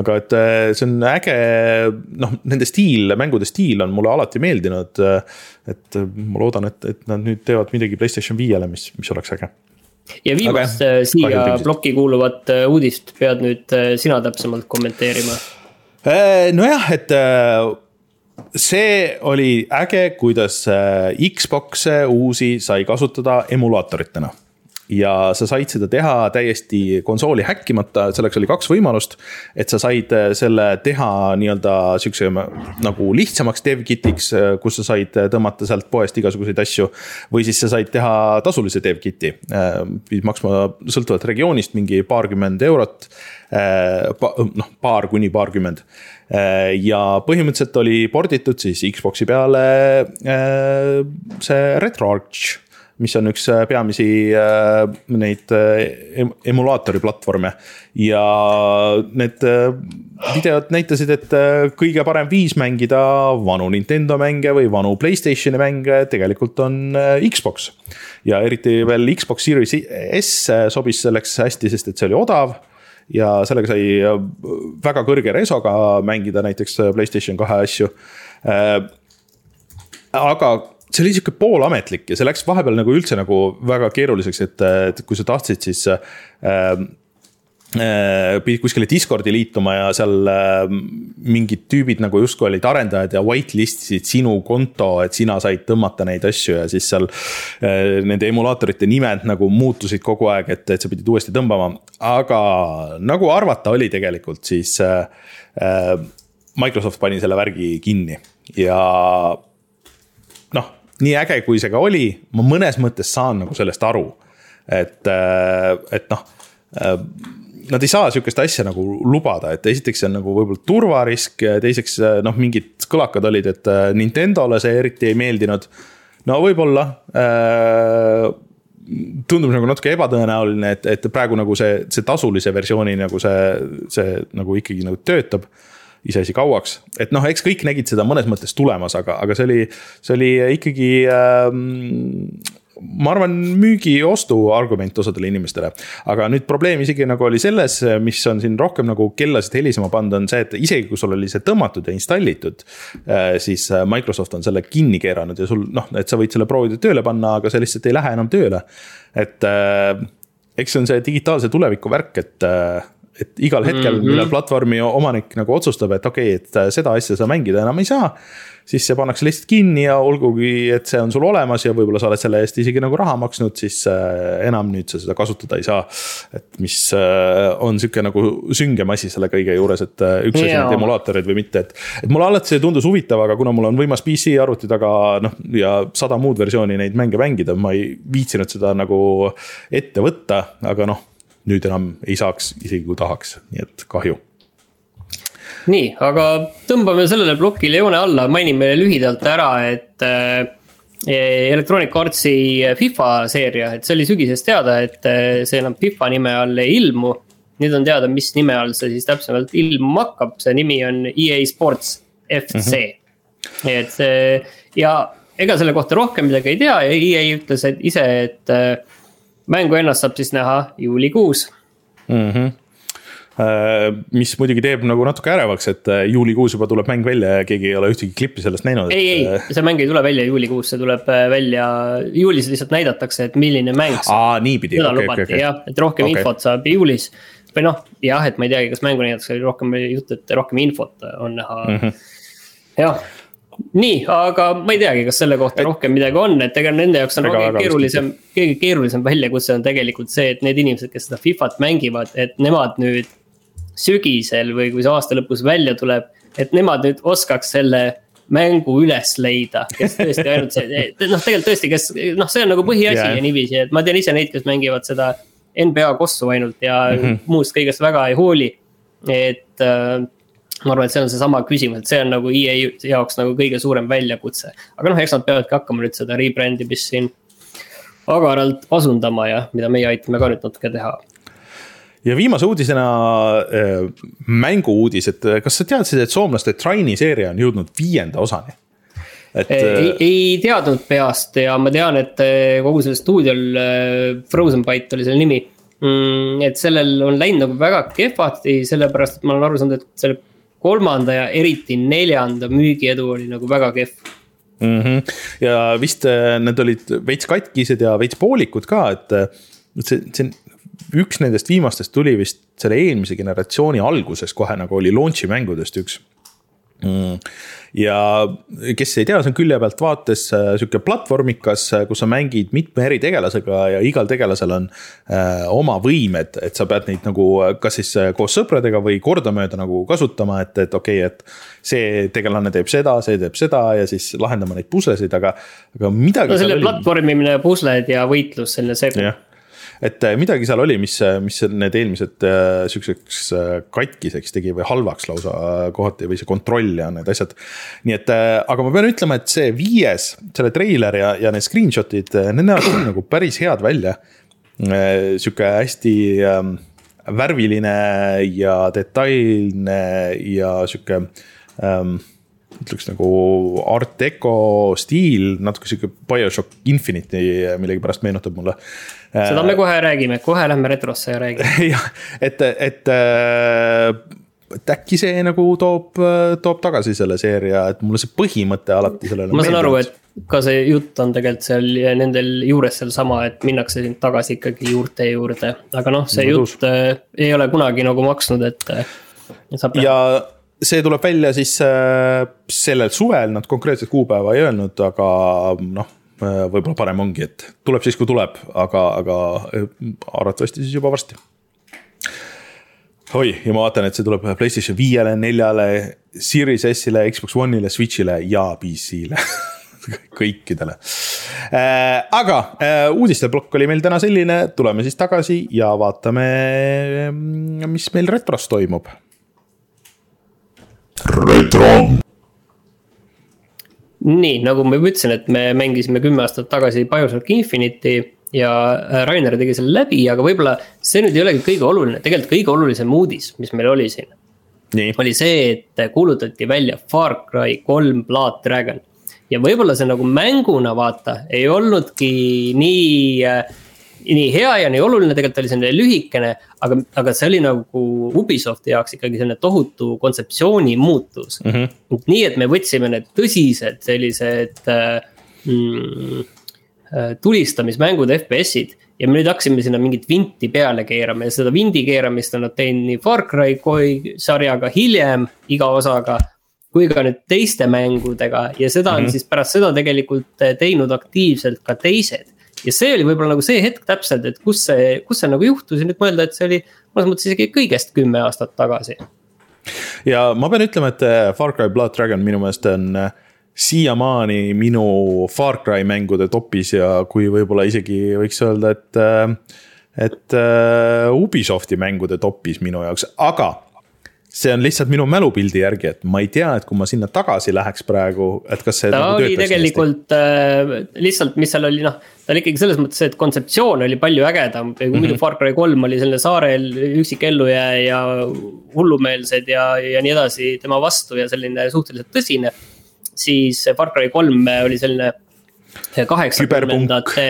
aga et äh, see on äge, noh, nende stiil, mängude stiil on mulle alati meeldinud. et ma loodan, et, et nad nüüd teevad midagi Playstation viiele, mis, mis oleks äge ja viimast Aga, siia plokki kuuluvat äh, uudist pead nüüd äh, sina täpsemalt kommenteerima. Äh, nojah, et see oli äge, kuidas Xbox'e uusi sai kasutada emulaatoritena ja sa said seda teha täiesti konsooli häkkimata, selleks oli kaks võimalust. et sa said äh, selle teha nii-öelda sihukese nagu lihtsamaks dev-kit'iks, äh, kus sa said tõmmata sealt poest igasuguseid asju. või siis sa said teha tasulise dev-kit'i, äh, pidid maksma sõltuvalt regioonist mingi paarkümmend eurot. noh, paar kuni paarkümmend ja põhimõtteliselt oli porditud siis Xbox'i peale see RetroArch mis on üks äh, peamisi äh, neid äh, emulaatori platvorme. ja need videod näitasid, et kõige parem viis mängida vanu Nintendo mänge või vanu Playstationi mänge tegelikult on Xbox. ja eriti veel Xbox Series S sobis selleks hästi, sest et see oli odav ja sellega sai väga kõrge resoga mängida näiteks Playstation kahe asju. aga see oli sihuke poolametlik ja see läks vahepeal nagu üldse nagu väga keeruliseks, et, et kui sa tahtsid, siis äh, äh, pidid kuskile Discordi liituma ja seal äh, mingid tüübid nagu justkui olid arendajad ja whitelist isid sinu konto, et sina said tõmmata neid asju ja siis seal äh, nende emulaatorite nimed nagu muutusid kogu aeg, et, et sa pidid uuesti tõmbama. aga nagu arvata oli tegelikult, siis äh, Microsoft pani selle värgi kinni ja noh nii äge, kui see ka oli, ma mõnes mõttes saan nagu sellest aru. et, äh, et noh, äh, nad ei saa sihukest asja nagu lubada, et esiteks see on nagu võib-olla turvarisk ja teiseks äh, noh, mingid kõlakad olid, et Nintendole see eriti ei meeldinud. no võib-olla tundub nagu natuke ebatõenäoline, et, et praegu nagu see, see tasulise versiooni nagu see, see nagu ikkagi nagu töötab iseasi kauaks. et noh, eks kõik nägid seda mõnes mõttes tulemas, aga, aga see oli, see oli ikkagi ähm, ma arvan, müügi-ostu argument osadele inimestele. aga nüüd probleem isegi nagu oli selles, mis on siin rohkem nagu kellasid helisema pannud, on see, et isegi kui sul oli see tõmmatud ja installitud. Äh, siis äh, Microsoft on selle kinni keeranud ja sul noh, et sa võid selle proovida tööle panna, aga see lihtsalt ei lähe enam tööle. et äh, eks see on see digitaalse tuleviku värk, et et igal hetkel mm, -hmm. millal platvormi omanik nagu otsustab, et okei okay,, et seda asja sa mängida enam ei saa siis see pannakse lihtsalt kinni ja olgugi, et see on sul olemas ja võib-olla sa oled selle eest isegi nagu raha maksnud, siis äh, enam nüüd sa seda kasutada ei saa. et mis äh, on sihuke nagu süngem asi selle kõige juures, et äh, üks asi on emulaatorid või mitte, et. et mulle alati see tundus huvitav, aga kuna mul on võimas PC arvuti taga noh ja sada muud versiooni neid mänge mängida, ma ei viitsinud seda nagu ette võtta, aga noh nüüd enam ei saaks, isegi kui tahaks, nii et kahju nii, aga tõmbame sellele plokile joone alla, mainime lühidalt ära, et äh, Electronic Artsi FIFA seeria, et see oli sügisest teada, et äh, see enam FIFA nime all ei ilmu. nüüd on teada, mis nime all see siis täpsemalt ilmuma hakkab, see nimi on EA Sports FC mm. -hmm. et see ja ega selle kohta rohkem midagi ei tea ja EA ütles, et ise, et mängu ennast saab siis näha juulikuus mm. -hmm mis muidugi teeb nagu natuke ärevaks, et äh, juulikuus juba tuleb mäng välja ja keegi ei ole ühtegi klippi sellest näinud. ei, ei, äh, see mäng ei tule välja juulikuus, see tuleb välja, juulis lihtsalt näidatakse, et milline mäng. aa, niipidi. seda okay, lubati okay, okay. jah, et rohkem okay. infot saab juulis. või noh, jah, et ma ei teagi, kas mängu näidatakse, oli rohkem juttu, et rohkem infot on näha mm. -hmm. jah nii, aga ma ei teagi, kas selle kohta rohkem midagi on, et ega nende jaoks on kõige keerulisem, kõige keerulisem väljakutse on tegelikult see, et need inimesed, kes seda Fifat mängivad, et nemad nüüd sügisel või kui see aasta lõpus välja tuleb, et nemad nüüd oskaks selle mängu üles leida, kes tõesti ainult see, noh, tegelikult tõesti, kes noh, see on nagu põhiasi yeah. ja niiviisi, et ma tean ise neid, kes mängivad seda NBA kossu ainult ja mm -hmm. muust kõigest väga ei hooli. et äh, ma arvan, et see on seesama küsimus, et see on nagu EA jaoks nagu kõige suurem väljakutse. aga noh, eks nad peavadki hakkama nüüd seda rebrand imist siin agaralt asundama ja mida meie aitame ka nüüd natuke teha ja viimase uudisena äh, mängu-uudis, et äh, kas sa teadsid, et soomlaste Traini seeria on jõudnud viienda osani? et ei, äh, ei teadnud peast ja ma tean, et kogu sellel stuudiol, Frozen Byte oli selle nimi mm,. et sellel on läinud nagu väga kehvasti, sellepärast et ma olen aru saanud, et selle kolmanda ja eriti neljanda müügiedu oli nagu väga kehv mm. -hmm. ja vist need olid veits katkised ja veits poolikud ka, et see, see üks nendest viimastest tuli vist selle eelmise generatsiooni alguses kohe nagu oli launch'i mängudest üks. Ja kes ei tea, see on külje pealt vaates äh, sihuke platvormikas, äh, kus sa mängid mitme eri tegelasega ja igal tegelasel on äh, oma võimed, et sa pead neid nagu kas siis äh, koos sõpradega või kordamööda nagu kasutama, et, et okei okay,, et. see tegelane teeb seda, see teeb seda ja siis lahendama neid puslesid, aga, aga midagi. no selle platvormimine, pusled ja võitlus, selline segu et äh, midagi seal oli, mis, äh, mis need eelmised äh, sihukeseks katkiseks tegi või halvaks lausa kohati või see kontroll ja need asjad. nii et, aga ma pean ütlema, et see viies, selle treiler ja, ja need screenshot'id, need näevad nagu päris head välja. Sihuke hästi ähm, värviline ja detailne ja sihuke ähm, ütleks nagu art deco stiil, natuke sihuke BioShock Infinite'i millegipärast meenutab mulle. Seda me kohe räägime, kohe lähme retrosse ja räägime. jah, et, et äh, et äkki see nagu toob, toob tagasi selle seeria, et mulle see põhimõte alati sellele. ma saan aru, et ka see jutt on tegelikult seal nendel juures sealsama, et minnakse tagasi ikkagi juurte juurde, aga noh, see no, jutt äh, ei ole kunagi nagu maksnud, et. Äh, ja see tuleb välja siis äh, sellel suvel, nad konkreetset kuupäeva ei öelnud, aga noh, äh, võib-olla parem ongi, et tuleb siis, kui tuleb, aga, aga äh, arvatavasti siis juba varsti. oi, ja ma vaatan, et see tuleb PlayStation viiele, neljale, Series S-ile, Xbox One'ile, Switch'ile ja PC-le kõikidele äh,. aga äh, uudisteplokk oli meil täna selline, tuleme siis tagasi ja vaatame, mis meil retros toimub retro. Nii, nagu ma juba ütlesin, et me mängisime kümme aastat tagasi BioShock Infinite'i ja äh, Rainer tegi selle läbi, aga võib-olla see nüüd ei olegi kõige oluline, tegelikult kõige olulisem uudis, mis meil oli siin. oli see, et kuulutati välja Far Cry kolm Blood Dragon. ja võib-olla see nagu mänguna vaata, ei olnudki nii äh, nii hea ja nii oluline, tegelikult oli selline lühikene, aga, aga see oli nagu Ubisofti jaoks ikkagi selline tohutu kontseptsiooni muutus mm. -hmm. nii et me võtsime need tõsised sellised äh, mm, tulistamismängud, FPS-id. ja me nüüd hakkasime sinna mingit vinti peale keerama ja seda vindi keeramist on nad teinud nii Far Cry sarjaga hiljem iga osaga kui ka nüüd teiste mängudega ja seda on mm -hmm. siis pärast seda tegelikult teinud aktiivselt ka teised. Ja see oli võib-olla nagu see hetk täpselt, et kus see, kus see nagu juhtus ja nüüd mõelda, et see oli mõnes mõttes isegi kõigest kümme aastat tagasi. ja ma pean ütlema, et äh, Far Cry Blood Dragon minu meelest on äh, siiamaani minu Far Cry mängude topis ja kui võib-olla isegi võiks öelda, et äh, et Ubisofti mängude topis minu jaoks, aga see on lihtsalt minu mälupildi järgi, et ma ei tea, et kui ma sinna tagasi läheks praegu, et kas see. ta nagu oli tegelikult äh, lihtsalt, mis seal oli, noh, ta oli ikkagi selles mõttes, et kontseptsioon oli palju ägedam. kui mm -hmm. muidu Far Cry kolm oli selline saarel üksik ellujääja ja hullumeelsed ja, ja nii edasi tema vastu ja selline suhteliselt tõsine. siis Far Cry kolm oli selline kaheksakümnendate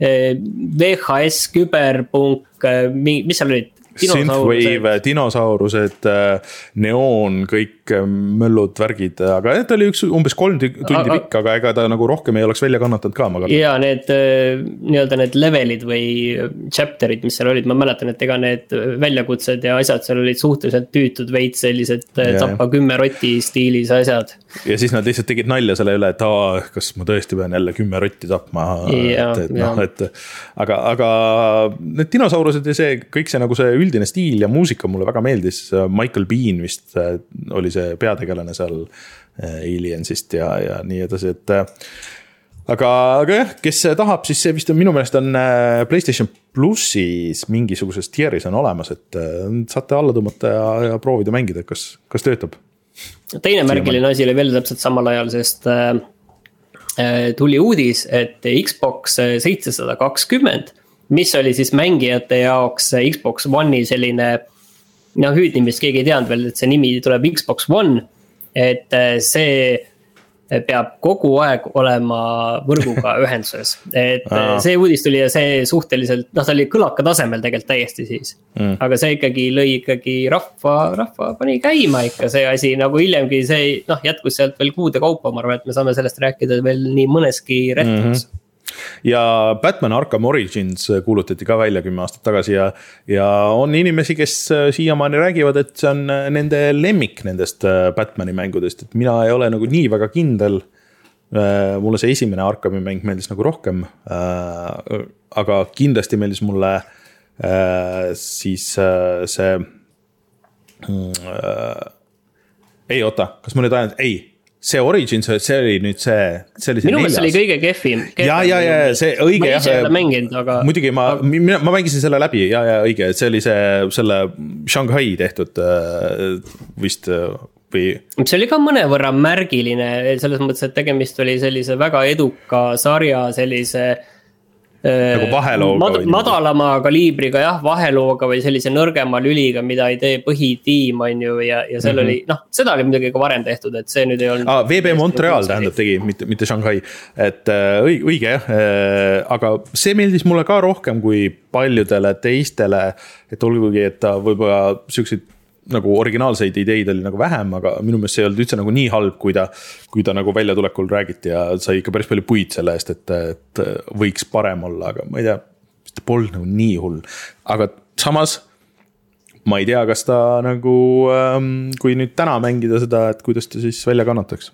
äh, VHS, küberpunk, äh, mis seal olid Synthwave, dinosaurused, äh, neoon, kõik äh, möllud, värgid, aga ta oli üks umbes kolm tundi pikk, aga ega ta nagu rohkem ei oleks välja kannatanud ka, ma kardan. ja need äh, nii-öelda need levelid või chapter'id, mis seal olid, ma mäletan, et ega need väljakutsed ja asjad seal olid suhteliselt tüütud, veits sellised tappa kümme rotti stiilis asjad. ja siis nad lihtsalt tegid nalja selle üle, et aa, kas ma tõesti pean jälle kümme rotti tapma. et, et noh, et aga, aga need dinosaurused ja see kõik see nagu see üldine stiil ja muusika mulle väga meeldis. Michael Bean vist äh, oli see peategelane seal äh, Aliensist ja, ja nii edasi, et äh, aga, aga jah, kes tahab, siis see vist on minu meelest on Playstation plussis mingisuguses tier'is on olemas, et saate alla tõmmata ja, ja proovida mängida, kas, kas töötab. teine märgiline asi oli veel täpselt samal ajal, sest äh, tuli uudis, et Xbox seitsesada kakskümmend mis oli siis mängijate jaoks Xbox One'i selline. Noh, hüüdnimist keegi ei teadnud veel, et see nimi tuleb Xbox One, et äh, see peab kogu aeg olema võrguga ühenduses. et äh, see uudis tuli ja see suhteliselt, noh, ta oli kõlaka tasemel tegelikult täiesti siis mm.. aga see ikkagi lõi ikkagi rahva, rahva pani käima ikka see asi nagu hiljemgi see noh, jätkus sealt veel kuude kaupa, ma arvan, et me saame sellest rääkida veel nii mõneski retros mm. -hmm ja Batman Arkham Origins kuulutati ka välja kümme aastat tagasi ja, ja on inimesi, kes äh, siiamaani räägivad, et see on äh, nende lemmik nendest äh, Batman'i mängudest, et mina ei ole nagu nii väga kindel. mulle see esimene Arkhami mäng meeldis nagu rohkem. aga kindlasti meeldis mulle siis see. Mm, ei oota, kas ma nüüd ajan, ei see Origins, see oli nüüd see, see oli see minu meelest see oli kõige kehvim. ja, ja, ja see õige ma ise ei ole mänginud, aga. muidugi ma aga..., ma mängisin selle läbi ja, ja õige, see oli see, selle Shanghai tehtud äh, vist äh, või. see oli ka mõnevõrra märgiline selles mõttes, et tegemist oli sellise väga eduka sarja sellise nagu vahelooga mad,. madalama kaliibriga jah, vahelooga või sellise nõrgema lüliga, mida ei tee põhitiim, on ju, ja, ja seal mm -hmm. oli noh, seda oli muidugi ka varem tehtud, et see nüüd ei olnud ah,. VB Montreal tähendab tegi, mitte, mitte Shanghai, et äh, õige, õige jah äh,, aga see meeldis mulle ka rohkem kui paljudele teistele. et olgugi, et ta võib-olla siukseid nagu originaalseid ideid oli nagu vähem, aga minu meelest see ei olnud üldse nagu nii halb, kui ta. kui ta nagu väljatulekul räägiti ja sai ikka päris palju puid selle eest, et, et võiks parem olla, aga ma ei tea. ta polnud nagu nii hull, aga samas. ma ei tea, kas ta nagu, ähm, kui nüüd täna mängida seda, et kuidas ta siis välja kannataks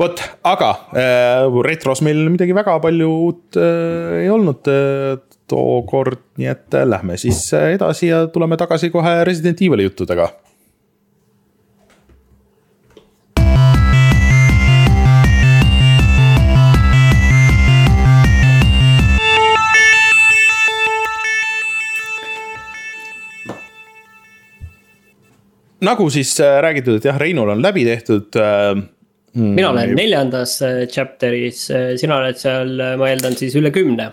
vot, aga äh, retros meil midagi väga palju uut äh, ei olnud äh, tookord, nii et äh, lähme siis äh, edasi ja tuleme tagasi kohe Resident Evil'i juttudega nagu siis äh, räägitud, et jah, Reinul on läbi tehtud äh, mm,. mina olen neljandas chapter'is, sina oled seal, ma eeldan siis üle kümne.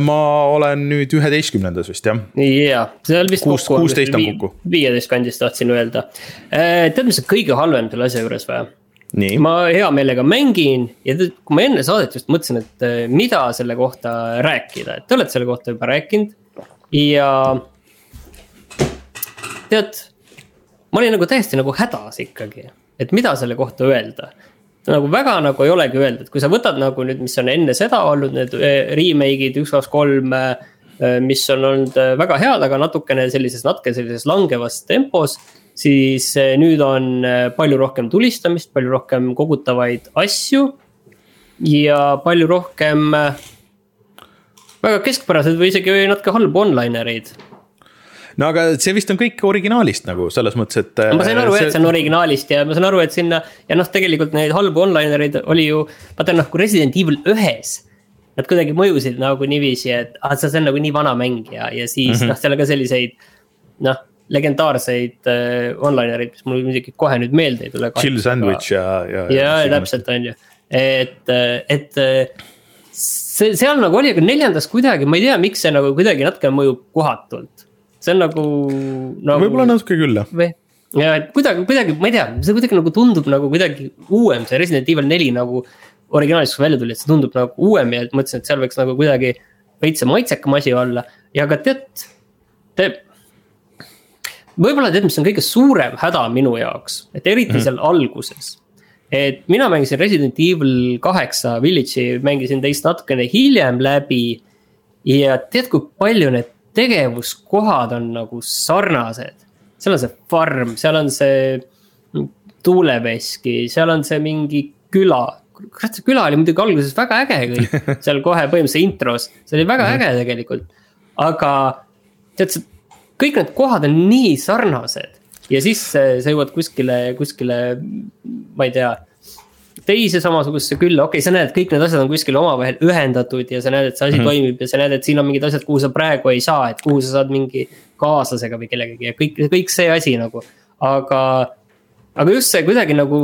Ma olen nüüd üheteistkümnendas vist jah. jaa, seal vist. kuus, kuusteist on kokku. viieteist kandis tahtsin öelda. tead, mis on kõige halvem selle asja juures või? Nii. ma hea meelega mängin ja tead, kui ma enne saadet just mõtlesin, et mida selle kohta rääkida, et te olete selle kohta juba rääkinud. ja tead, ma olin nagu täiesti nagu hädas ikkagi et mida selle kohta öelda. Nagu väga nagu ei olegi öelda, et kui sa võtad nagu nüüd, mis on enne seda olnud, need eh, remake'id üks, kaks, kolm. mis on olnud väga head, aga natukene sellises, natuke sellises langevas tempos. siis nüüd on palju rohkem tulistamist, palju rohkem kogutavaid asju. ja palju rohkem väga keskpärased või isegi natuke halbu onlinereid no aga see vist on kõik originaalist nagu selles mõttes, et. ma sain aru see..., et see on originaalist ja ma saan aru, et sinna ja noh, tegelikult neid halbu onlinereid oli ju, vaata noh, kui Resident Evil ühes. Nad kuidagi mõjusid nagu niiviisi, et ah, see on nagu nii vana mäng ja, ja siis mm -hmm. noh, seal on ka selliseid noh legendaarseid äh, onlinereid, mis mul muidugi kohe nüüd meelde ei tule. Chill sandwich ja, ja. ja, ja täpselt on ju, et, et see seal nagu oli, aga neljandas kuidagi, ma ei tea, miks see nagu kuidagi natuke mõjub kohatult see on nagu, nagu.... võib-olla natuke küll jah. või, ja et kuidagi, kuidagi, ma ei tea, see kuidagi nagu tundub nagu kuidagi uuem, see Resident Evil neli nagu. originaalis, kui välja tuli, et see tundub nagu uuem ja mõtlesin, et seal võiks nagu kuidagi veits maitsekam asi olla ja ka tead, te. võib-olla tead, mis on kõige suurem häda minu jaoks, et eriti mm. seal alguses et mina mängisin Resident Evil kaheksa Village'i, mängisin teist natukene hiljem läbi. ja tead, kui palju need tegevuskohad on nagu sarnased. seal on see farm, seal on see tuuleveski, seal on see mingi küla. kurat, see küla oli muidugi alguses väga äge kõik, seal kohe põhimõtteliselt intros, see oli väga äge tegelikult. aga tead sa, kõik need kohad on nii sarnased ja siis sa jõuad kuskile, kuskile, ma ei tea teise samasugusesse külla, okei okay,, sa näed, kõik need asjad on kuskil omavahel ühendatud ja sa näed, et see asi mm -hmm. toimib ja sa näed, et siin on mingid asjad, kuhu sa praegu ei saa, et kuhu sa saad mingi kaaslasega või kellegagi ja kõik, kõik see asi nagu, aga. aga just see kuidagi nagu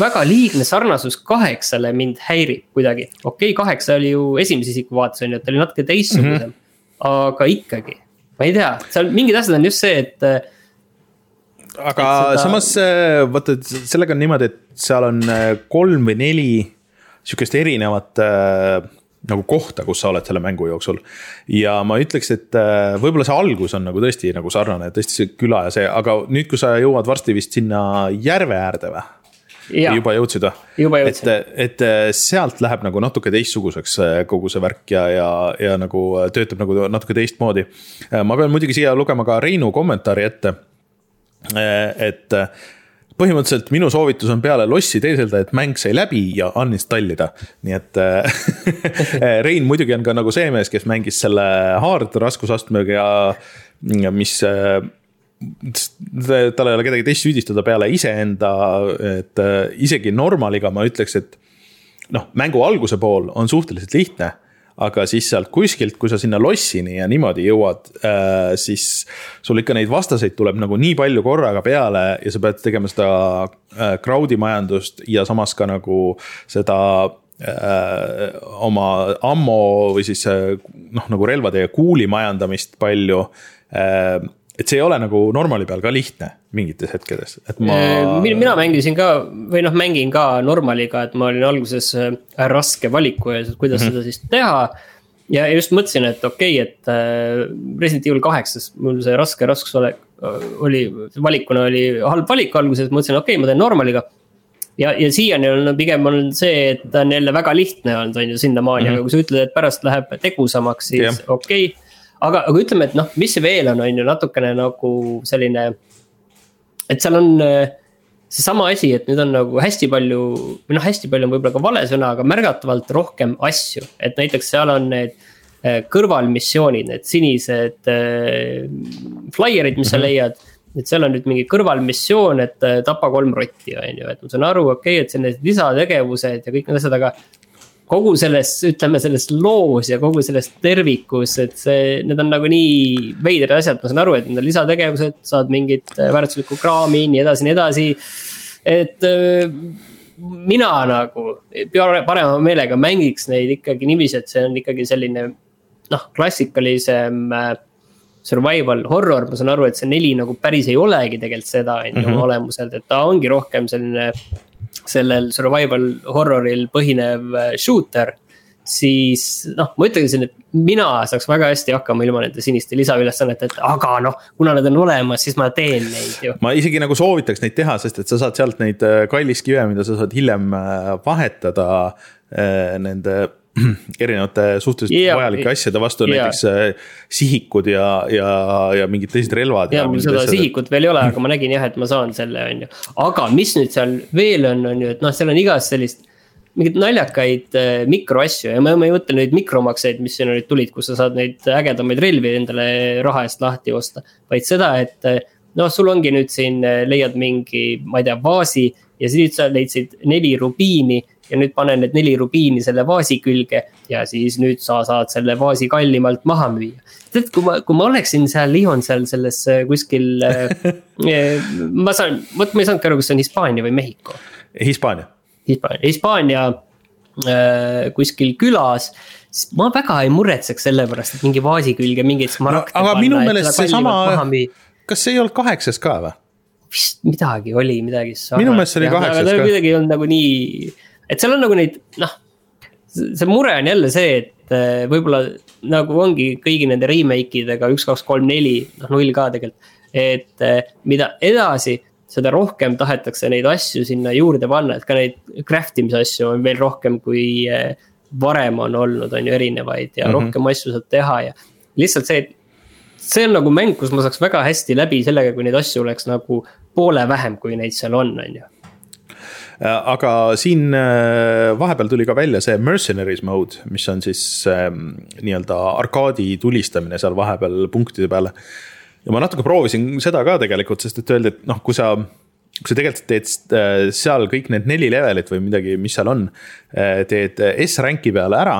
väga liigne sarnasus kaheksale mind häirib kuidagi, okei okay,, kaheksa oli ju esimese isiku vaates on ju, et ta oli natuke teistsugusem mm. -hmm. aga ikkagi, ma ei tea, seal mingid asjad on just see, et aga seda... samas äh, vaata, sellega on niimoodi, et seal on äh, kolm või neli sihukest erinevat äh, nagu kohta, kus sa oled selle mängu jooksul. ja ma ütleks, et äh, võib-olla see algus on nagu tõesti nagu sarnane, tõesti see küla ja see, aga nüüd, kui sa jõuad varsti vist sinna järve äärde või? juba jõudsid või? et, et sealt läheb nagu natuke teistsuguseks kogu see värk ja, ja, ja nagu töötab nagu natuke teistmoodi. ma pean muidugi siia lugema ka Reinu kommentaari ette et eh, põhimõtteliselt minu soovitus on peale lossi teeselda, et mäng sai läbi ja uninstall ida. nii et eh, Rein muidugi on ka nagu see mees, kes mängis selle hard raskusastmega ja, ja mis tal ei ole kedagi teist süüdistada peale iseenda, et isegi normaliga ma ütleks, et noh, mängu alguse pool on suhteliselt lihtne aga siis sealt kuskilt, kui sa sinna lossini ja niimoodi jõuad äh,, siis sul ikka neid vastaseid tuleb nagu nii palju korraga peale ja sa pead tegema seda äh, crowd'i majandust ja samas ka nagu seda äh, oma ammo või siis noh, nagu relvade ja kuuli majandamist palju et see ei ole nagu normali peal ka lihtne mingites hetkedes, et ma. mina mängisin ka või noh, mängin ka normaliga, et ma olin alguses äh, raske valiku ees, et kuidas mm -hmm. seda siis teha. ja just mõtlesin, et okei okay,, et äh, Resident Evil kaheksas mul see raske raskusolek äh, oli, valikuna oli halb valik alguses, mõtlesin, okei okay,, ma teen normaliga ja, ja siiani on pigem on see, et ta on jälle väga lihtne olnud, on ju, sinnamaani mm, -hmm. aga kui sa ütled, et pärast läheb tegusamaks, siis yeah. okei okay aga, aga ütleme, et noh, mis see veel on, on ju natukene nagu selline. et seal on äh, seesama asi, et nüüd on nagu hästi palju või noh, hästi palju on võib-olla ka vale sõna, aga märgatavalt rohkem asju, et näiteks seal on need äh, kõrvalmissioonid, need sinised äh, flyer'id, mis sa mhm. leiad. et seal on nüüd mingi kõrvalmissioon, et äh, tapa kolm rotti, on ju, et ma saan aru, okei okay,, et see on need lisategevused ja kõik need asjad, aga kogu selles, ütleme selles loos ja kogu selles tervikus, et see, need on nagu nii veidrad asjad, ma saan aru, et need on lisategevused, saad mingit äh, väärtuslikku kraami, nii edasi, nii edasi. et äh, mina nagu parema meelega mängiks neid ikkagi niiviisi, et see on ikkagi selline noh, klassikalisem äh, survival horror, ma saan aru, et see neli nagu päris ei olegi tegelikult seda, on ju, oma mhm. olemuselt, et ta ongi rohkem selline sellel survival horror'il põhinev äh, shooter. siis noh, ma ütlesin, et mina saaks väga hästi hakkama ilma nende siniste lisaülesanneteta, aga noh, kuna nad on olemas, siis ma teen neid ju. ma isegi nagu soovitaks neid teha, sest et sa saad sealt neid äh, kalliskive, mida sa saad hiljem äh, vahetada nende erinevate suhteliselt yeah, vajalike asjade vastu yeah., näiteks sihikud ja, ja, ja mingid teised relvad. ja mul seda sihikut veel ei ole, aga ma nägin jah, et ma saan selle, on ju. aga mis nüüd seal veel on, on ju, et noh, seal on igast sellist mingeid naljakaid äh, mikroasju ja ma, ma ei mõtle neid mikromakseid, mis siin nüüd tulid, kus sa saad neid ägedamaid relvi endale raha eest lahti osta. vaid seda, et äh, noh, sul ongi nüüd siin, äh, leiad mingi, ma ei tea, vaasi ja siis sa leidsid neli rubiini ja nüüd pane need neli rubiini selle vaasi külge ja siis nüüd sa saad selle vaasi kallimalt maha müüa. tead, kui ma, kui ma oleksin seal Lyon seal selles kuskil ma saan, vot ma ei saanudki aru, kas see on Hispaania või Mehhiko. Hispaania Hispaania, Hispaania äh, kuskil külas siis ma väga ei muretseks selle pärast, et mingi vaasi külge mingeid smaragde no,. aga panna, minu meelest seesama, kas see ei olnud kaheksas ka või? vist midagi oli, midagi. minu meelest see oli kaheksas ka. kuidagi ei olnud nagu nii, et seal on nagu neid, noh. see mure on jälle see, et äh, võib-olla nagu ongi kõigi nende remake idega üks, kaks, kolm, neli, noh null ka tegelikult. et äh, mida edasi seda rohkem tahetakse neid asju sinna juurde panna, et ka neid craft imise asju on veel rohkem, kui eh, varem on olnud, on ju erinevaid ja mm -hmm. rohkem asju saab teha ja lihtsalt see, et see on nagu mäng, kus ma saaks väga hästi läbi sellega, kui neid asju oleks nagu poole vähem, kui neid seal on, on ju aga siin äh, vahepeal tuli ka välja see mercenaries mode, mis on siis ähm, nii-öelda arkaadi tulistamine seal vahepeal punktide peale ja ma natuke proovisin seda ka tegelikult, sest et öeldi, et noh, kui sa kui sa tegelikult teed äh, seal kõik need neli levelit või midagi, mis seal on, äh, teed S-ranki peale ära,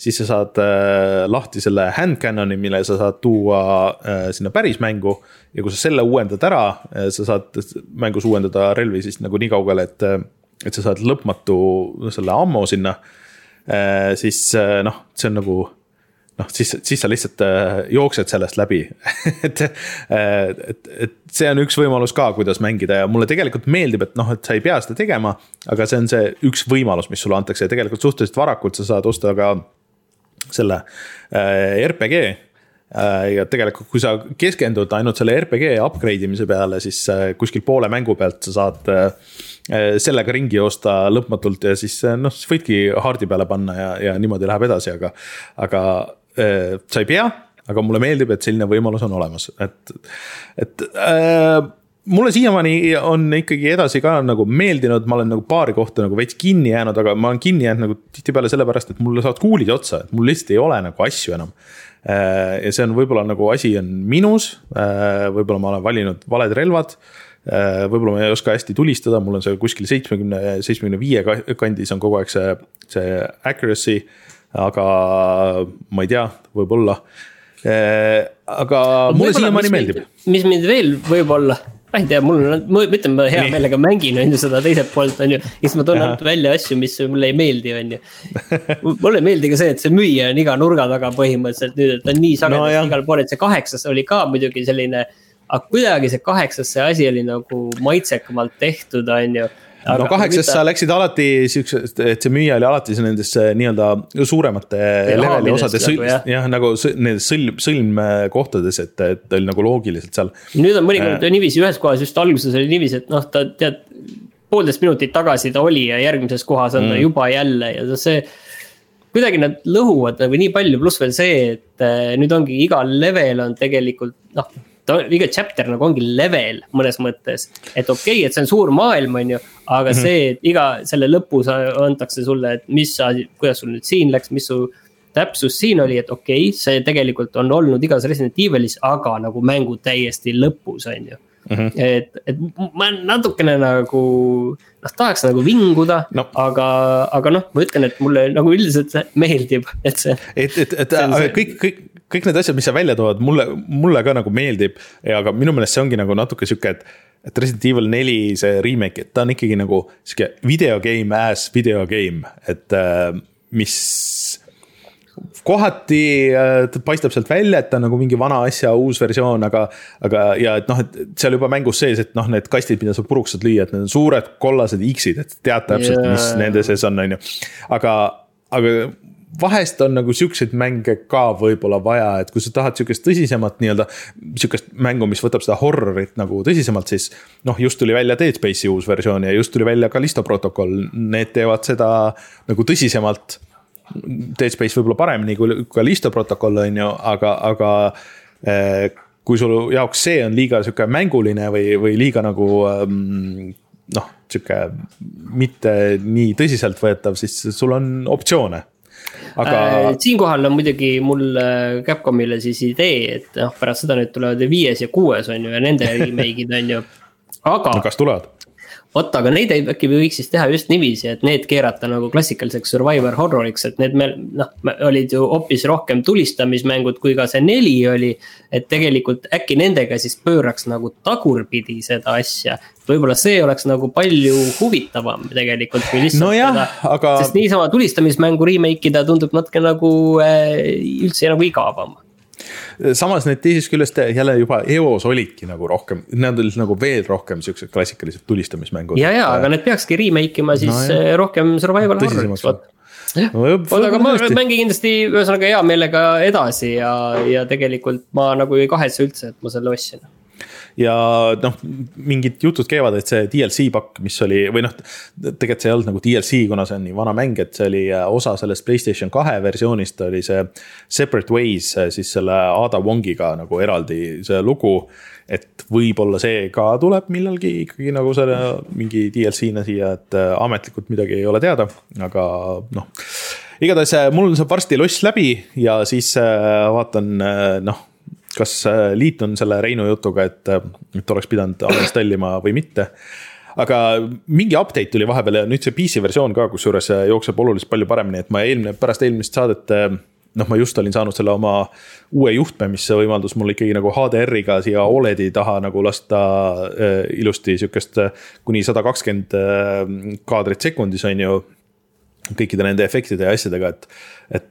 siis sa saad äh, lahti selle hand cannon'i, mille sa saad tuua sinna päris mängu. ja kui sa selle uuendad ära, sa saad mängus uuendada relvi siis nagu nii kaugele, et, et sa saad lõpmatu selle ammo sinna. siis noh, see on nagu noh, siis, siis sa lihtsalt äh, jooksed sellest läbi et, äh, et, et see on üks võimalus ka, kuidas mängida ja mulle tegelikult meeldib, et noh, et sa ei pea seda tegema. aga see on see üks võimalus, mis sulle antakse ja tegelikult suhteliselt varakult sa saad osta ka selle äh, RPG äh, ja tegelikult, kui sa keskendud ainult selle RPG upgrade imise peale, siis kuskil poole mängu pealt sa saad sellega ringi joosta lõpmatult ja siis noh, siis võidki hard'i peale panna ja, ja niimoodi läheb edasi, aga, aga Äh, sa ei pea, aga mulle meeldib, et selline võimalus on olemas, et, et äh, mulle siiamaani on ikkagi edasi ka nagu meeldinud, ma olen nagu paari kohta nagu veits kinni jäänud, aga ma olen kinni jäänud nagu tihtipeale sellepärast, et mulle saavad kuulid otsa, et mul lihtsalt ei ole nagu asju enam. Ja see on võib-olla nagu asi on minus, võib-olla ma olen valinud valed relvad võib-olla ma ei oska hästi tulistada, mul on see kuskil seitsmekümne, seitsmekümne viie kandis on kogu aeg see, see accuracy aga ma ei tea, võib-olla. Äh, aga mulle siiamaani meeldib. mis mind veel võib-olla ma ei tea, mul on, ma ütlen, ma hea meelega mängin, on ju, seda teiselt poolt, on ju. ja siis ma toon ainult välja asju, mis mulle ei meeldi, on ju. mulle ei meeldi ka see, et see müüja on iga nurga taga põhimõtteliselt nüüd, et ta on nii sagedasti no, igal pool, et see kaheksas oli ka muidugi selline. Aga kuidagi see kaheksas, see asi oli nagu maitsekamalt tehtud, on ju no kaheksas sa läksid alati siuksest, et see müüja oli alati nendesse nii-öelda suuremate leveli osades, nagu, jah ja, nagu nendes sõlm, sõlmkohtades, et, et oli nagu loogiliselt seal. nüüd on mõnikord äh, niiviisi, ühes kohas just alguses oli niiviisi, et noh, ta tead. poolteist minutit tagasi ta oli ja järgmises kohas on mm. ta juba jälle ja see kuidagi nad lõhuvad nagu nii palju, pluss veel see, et äh, nüüd ongi igal level on tegelikult noh ta, iga chapter nagu ongi level mõnes mõttes. et okei okay,, et see on suur maailm, on ju, aga mm -hmm. see, et iga selle lõpus antakse sulle, et mis sa, kuidas sul nüüd siin läks, mis su täpsus siin oli, et okei okay,, see tegelikult on olnud igas Resident Evilis, aga nagu mängu täiesti lõpus, on ju Mm -hmm. et, et ma natukene nagu noh, tahaks nagu vinguda no., aga, aga noh, ma ütlen, et mulle nagu üldiselt meeldib, et see. et, et, et see... kõik, kõik, kõik need asjad, mis sa välja tood, mulle, mulle ka nagu meeldib. aga minu meelest see ongi nagu natuke sihuke, et, et Resident Evil neli, see remake, et ta on ikkagi nagu sihuke video game as video game, et äh, mis kohati äh, paistab sealt välja, et ta on nagu mingi vana asja uus versioon, aga. aga, ja et noh, et seal juba mängus sees, et noh, need kastid, mida sa puruks saad lüüa, et need on suured kollased X-id, et tead täpselt yeah., mis nende sees on, on ju. aga, aga vahest on nagu siukseid mänge ka võib-olla vaja, et kui sa tahad sihukest tõsisemat nii-öelda. sihukest mängu, mis võtab seda horrorit nagu tõsisemalt, siis noh, just tuli välja Dead Space'i uus versioon ja just tuli välja Callisto protokoll, need teevad seda nagu tõsisemalt. Dead Space võib-olla paremini kui Callisto protokoll on ju, aga, aga eh, kui sul jaoks see on liiga sihuke mänguline või, või liiga nagu ähm, noh, sihuke mitte nii tõsiseltvõetav, siis sul on optsioone aga äh,. siinkohal on muidugi mul äh, Capcomile siis idee, et noh, pärast seda nüüd tulevad viies ja kuues on ju ja nende remake'id on ju. aga no,. kas tulevad? Vot, aga neid äkki võiks siis teha just niiviisi, et need keerata nagu klassikaliseks survivor horror'iks, et need meil noh, olid ju hoopis rohkem tulistamismängud, kui ka see neli oli. et tegelikult äkki nendega siis pööraks nagu tagurpidi seda asja. võib-olla see oleks nagu palju huvitavam tegelikult, kui lihtsalt no jah, seda aga.... sest niisama tulistamismängu remake ida tundub natuke nagu äh, üldse nagu igavam samas need teisest küljest jälle juba eos olidki nagu rohkem, need olid nagu veel rohkem siuksed klassikalised tulistamismängud. ja, ja, aga need peakski remake ima siis no, jah. rohkem survival horror'iks, vot. vot, aga ma mängin kindlasti ühesõnaga hea meelega edasi ja, ja tegelikult ma nagu ei kahetse üldse, et ma selle ostsin ja noh, mingid jutud käivad, et see DLC pakk, mis oli või noh, tegelikult see ei olnud nagu DLC, kuna see on nii vana mäng, et see oli äh, osa sellest Playstation kahe versioonist oli see. Separate Ways äh, siis selle Ada Wongiga nagu eraldi see lugu. et võib-olla see ka tuleb millalgi ikkagi nagu selle mingi DLC-na siia, et äh, ametlikult midagi ei ole teada, aga noh igatahes mul saab varsti loss läbi ja siis vaatan noh kas äh, liitun selle Reinu jutuga, et, äh, et oleks pidanud installima või mitte. aga mingi update tuli vahepeal ja nüüd see PC versioon ka, kusjuures äh, jookseb oluliselt palju paremini, et ma eelmine, pärast eelmist saadet noh, ma just olin saanud selle oma uue juhtme, mis võimaldas mul ikkagi nagu HDR-iga siia Oledi taha nagu lasta äh, ilusti sihukest kuni sada kakskümmend kaadrit sekundis, on ju. kõikide nende efektide ja asjadega, et, et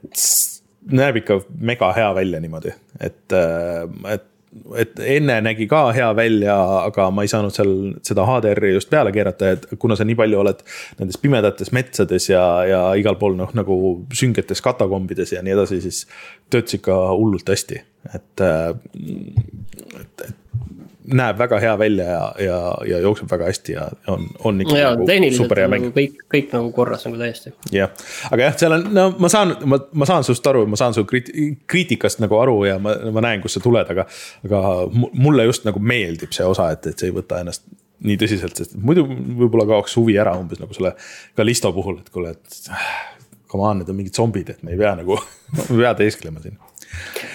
näeb ikka mega hea välja niimoodi, et, äh, et et enne nägi ka hea välja, aga ma ei saanud seal seda HDR-i just peale keerata, et kuna sa nii palju oled nendes pimedates metsades ja, ja igal pool noh, nagu süngetes katakombides ja nii edasi, siis töötas ikka hullult hästi, et, äh, et, et näeb väga hea välja ja, ja, ja jookseb väga hästi ja on, on ikka ja, nagu super hea mäng. Nagu kõik, kõik nagu korras nagu täiesti. jah, aga jah, seal on, no ma saan, ma, ma saan sinust aru, ma saan su kriit-, kriitikast nagu aru ja ma, ma näen, kust sa tuled, aga. aga mulle just nagu meeldib see osa, et, et see ei võta ennast nii tõsiselt, sest muidu võib-olla kaoks huvi ära umbes nagu selle Callisto puhul, et kuule, et. Come on, need on mingid zombid, et me ei pea nagu me ei pea teesklema siin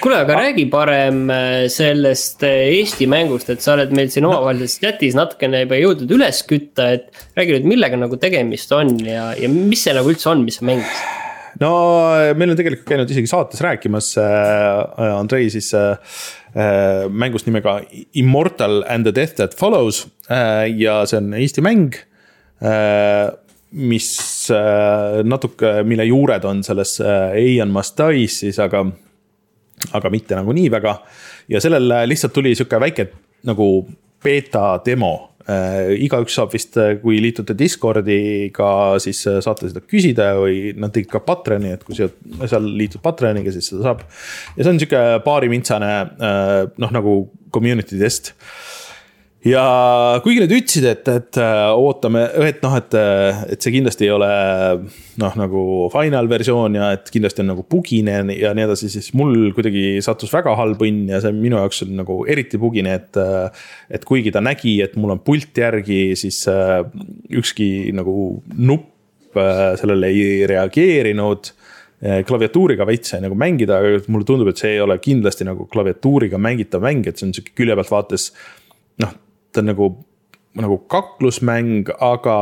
kuule, aga räägi parem äh, sellest äh, Eesti mängust, et sa oled meil siin omavahelises chatis natukene juba jõudnud üles kütta, et. räägi nüüd, millega nagu tegemist on ja, ja mis see nagu üldse on, mis sa mängisid? no meil on tegelikult käinud isegi saates rääkimas äh, Andrei siis äh, äh, mängust nimega Immortal and the death that follows äh, ja see on Eesti mäng äh, mis äh, natuke, mille juured on selles äh, Ian Must Die's siis, aga aga mitte nagu nii väga. ja sellel lihtsalt tuli sihuke väike nagu beeta demo äh,. igaüks saab vist, kui liitute Discordiga, siis saate seda küsida või nad tegid ka Patreoni, et kui sa seal liitud Patreoniga, siis seda saab. ja see on sihuke paarimintsane äh, noh, nagu community test äh, ja kuigi nad ütlesid, et, et äh, ootame, et noh, et, äh, et see kindlasti ei ole noh, nagu final versioon ja et kindlasti on nagu bugine ja nii edasi, siis mul kuidagi sattus väga halb õnn ja see minu jaoks oli nagu eriti bugine, et. Äh, et kuigi ta nägi, et mul on pult järgi, siis ükski nagu nupp sellele ei reageerinud klaviatuuriga veits sai nagu mängida, aga mulle tundub, et see ei ole kindlasti nagu klaviatuuriga mängitav mäng, et see on sihuke külje pealt vaates. noh, ta on nagu, nagu kaklusmäng, aga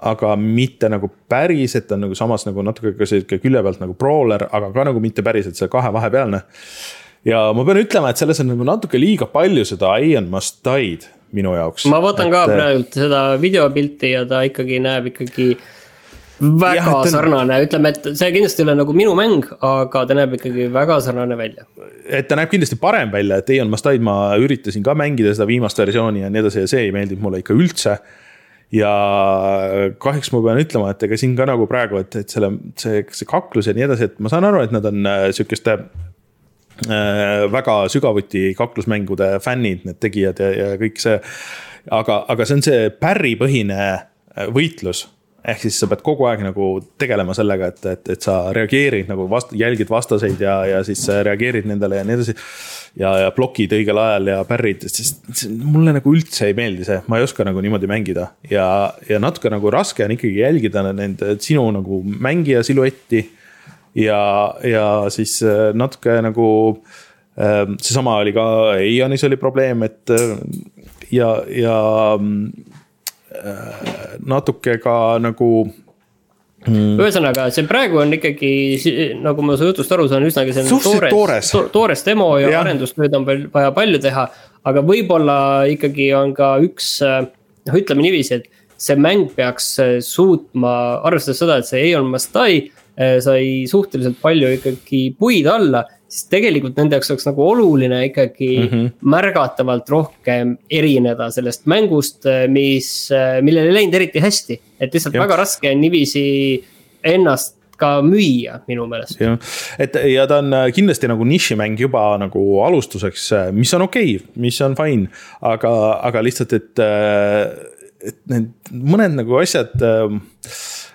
aga mitte nagu päris, et ta on nagu samas nagu natuke ka sihuke külje pealt nagu brawler, aga ka nagu mitte päris, et see kahe vahepealne. ja ma pean ütlema, et selles on nagu natuke liiga palju seda Ian Must Die'd minu jaoks. ma vaatan et... ka praegult seda videopilti ja ta ikkagi näeb ikkagi väga ja, on... sarnane, ütleme, et see kindlasti ei ole nagu minu mäng, aga ta näeb ikkagi väga sarnane välja. et ta näeb kindlasti parem välja, et Ion Must Died ma üritasin ka mängida seda viimast versiooni ja nii edasi ja see ei meeldinud mulle ikka üldse. ja kahjuks ma pean ütlema, et ega siin ka nagu praegu, et, et selle, see, see kaklus ja nii edasi, et ma saan aru, et nad on äh, sihukeste äh, väga sügavuti kaklusmängude fännid, need tegijad ja, ja kõik see. aga, aga see on see pärripõhine võitlus ehk siis sa pead kogu aeg nagu tegelema sellega, et, et, et sa reageerid nagu vast-, jälgid vastaseid ja, ja siis reageerid nendele ja nii edasi. ja, ja blokid õigel ajal ja pärrid, sest mulle nagu üldse ei meeldi see, ma ei oska nagu niimoodi mängida. ja, ja natuke nagu raske on ikkagi jälgida nende sinu nagu mängija siluetti. ja, ja siis äh, natuke nagu äh, seesama oli ka Eianis oli probleem, et äh, ja, ja Äh, natuke ka nagu mm.. ühesõnaga, see praegu on ikkagi, nagu ma su jutust aru saan, üsnagi selline toores, toores. To, toores demo ja, ja. arendustööd on veel vaja palju teha. aga võib-olla ikkagi on ka üks, noh, ütleme niiviisi, et see mäng peaks suutma, arvestades seda, et see Aeon Must Die sai suhteliselt palju ikkagi puid alla siis tegelikult nende jaoks oleks nagu oluline ikkagi mm -hmm. märgatavalt rohkem erineda sellest mängust, mis, millel ei läinud eriti hästi. et lihtsalt ja. väga raske on niiviisi ennast ka müüa minu meelest. jah, et ja ta on kindlasti nagu nišimäng juba nagu alustuseks, mis on okei okay,, mis on fine, aga, aga lihtsalt, et, et need mõned nagu asjad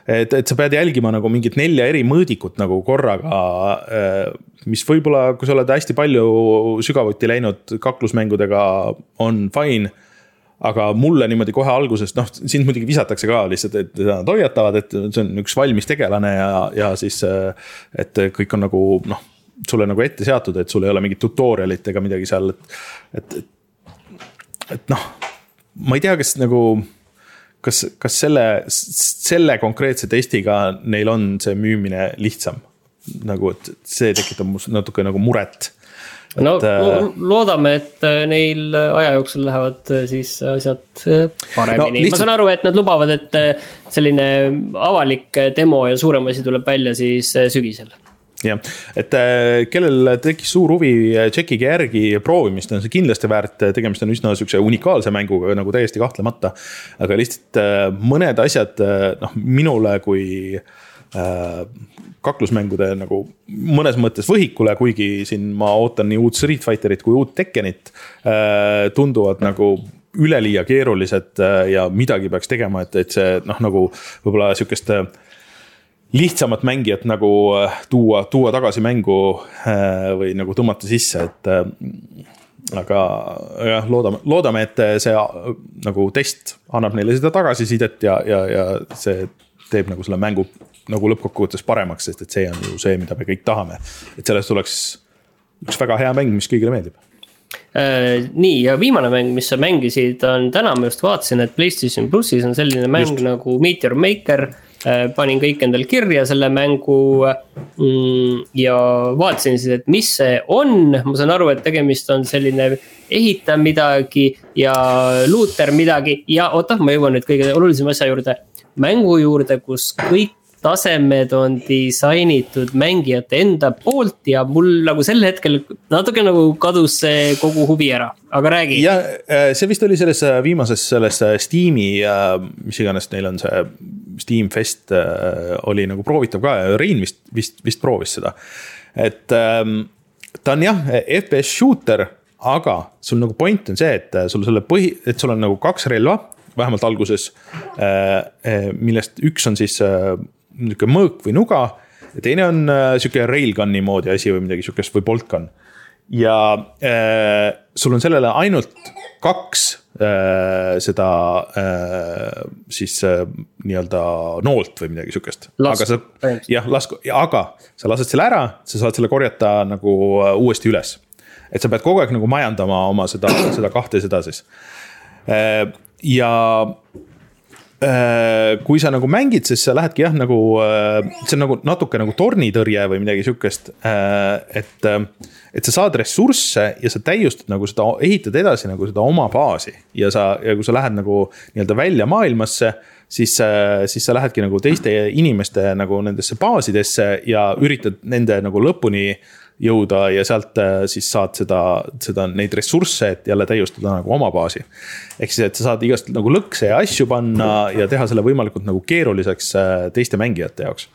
et, et sa pead jälgima nagu mingit nelja eri mõõdikut nagu korraga. Äh, mis võib-olla, kui sa oled hästi palju sügavuti läinud kaklusmängudega, on fine aga mulle niimoodi kohe algusest, noh, sind muidugi visatakse ka lihtsalt, et nad hoiatavad, et see on üks valmis tegelane ja, ja siis. et kõik on nagu noh, sulle nagu ette seatud, et sul ei ole mingit tutorial'it ega midagi seal, et, et. et noh, ma ei tea, kas nagu kas, kas selle, selle konkreetse testiga neil on see müümine lihtsam? nagu, et see tekitab mul natuke nagu muret. no et, äh, loodame, et äh, neil aja jooksul lähevad äh, siis asjad paremini no,, lihtsalt... ma saan aru, et nad lubavad, et selline avalik demo ja suurem asi tuleb välja siis sügisel jah, et äh, kellel tekkis suur huvi, äh, tšekkige järgi proovimist, on see kindlasti väärt, tegemist on üsna sihukese unikaalse mänguga nagu täiesti kahtlemata. aga lihtsalt äh, mõned asjad, noh, minule kui kaklusmängude nagu mõnes mõttes võhikule, kuigi siin ma ootan nii uut Street Fighterit kui uut Tekkenit. tunduvad nagu üleliia keerulised ja midagi peaks tegema, et, et see noh, nagu võib-olla sihukest lihtsamat mängijat nagu äh, tuua, tuua tagasi mängu äh, või nagu tõmmata sisse, et. Äh, aga jah, loodame, loodame, et see nagu test annab neile seda tagasisidet ja, ja, ja see teeb nagu selle mängu nagu lõppkokkuvõttes paremaks, sest et see on ju see, mida me kõik tahame. et sellest tuleks üks väga hea mäng, mis kõigile meeldib nii, ja viimane mäng, mis sa mängisid, on täna ma just vaatasin, et Playstation plussis on selline mäng just. nagu Meteor Maker Äh, panin kõik endale kirja selle mängu mm, ja vaatasin siis, et mis see on, ma saan aru, et tegemist on selline ehita midagi ja looter midagi ja oota, ma jõuan nüüd kõige olulisema asja juurde. mängu juurde, kus kõik tasemed on disainitud mängijate enda poolt ja mul nagu sel hetkel natuke nagu kadus see kogu huvi ära, aga räägi. ja äh, see vist oli selles äh, viimases selles äh, Steam'i, mis iganes neil on see Steam Fest oli nagu proovitav ka ja Rein vist, vist, vist proovis seda. et ähm, ta on jah, FPS shooter, aga sul nagu point on see, et sul selle põhi, et sul on nagu kaks relva vähemalt alguses, millest üks on siis nihuke mõõk või nuga. ja teine on äh, sihuke railgun'i moodi asi või midagi sihukest või boltgun. ja äh, sul on sellele ainult kaks äh, seda äh, siis äh, nii-öelda noolt või midagi sihukest. aga sa, jah, lasku, aga sa lased selle ära, sa saad selle korjata nagu äh, uuesti üles. et sa pead kogu aeg nagu majandama oma seda, seda kahte seda siis äh,. ja kui sa nagu mängid, siis sa lähedki jah, nagu äh, see on nagu natuke nagu tornitõrje või midagi sihukest. Äh, et, et sa saad ressursse ja sa täiustad nagu seda, ehitad edasi nagu seda oma baasi ja sa, ja kui sa lähed nagu nii-öelda välja maailmasse siis, siis sa lähedki nagu teiste inimeste nagu nendesse baasidesse ja üritad nende nagu lõpuni jõuda ja sealt äh, siis saad seda, seda, neid ressursse, et jälle täiustada nagu oma baasi. ehk siis, et sa saad igast nagu lõkse ja asju panna ja teha selle võimalikult nagu keeruliseks äh, teiste mängijate jaoks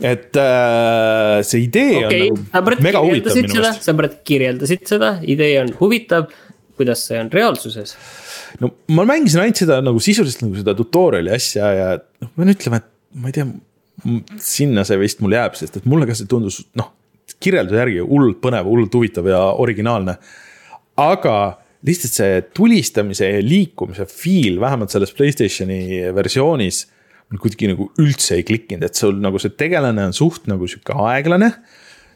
et äh, see idee okay, on nagu mega huvitav minu meelest. sa praegu kirjeldasid seda, idee on huvitav, kuidas see on reaalsuses? no ma mängisin ainult seda nagu sisuliselt nagu seda tutorial'i asja ja noh, ma pean ütlema, et ma ei tea, sinna see vist mul jääb, sest et mulle ka see tundus noh, kirjelduse järgi hullult põnev, hullult huvitav ja originaalne. aga lihtsalt see tulistamise ja liikumise feel, vähemalt selles Playstationi versioonis kuidagi nagu üldse ei klikkinud, et sul nagu see tegelane on suht nagu sihuke aeglane.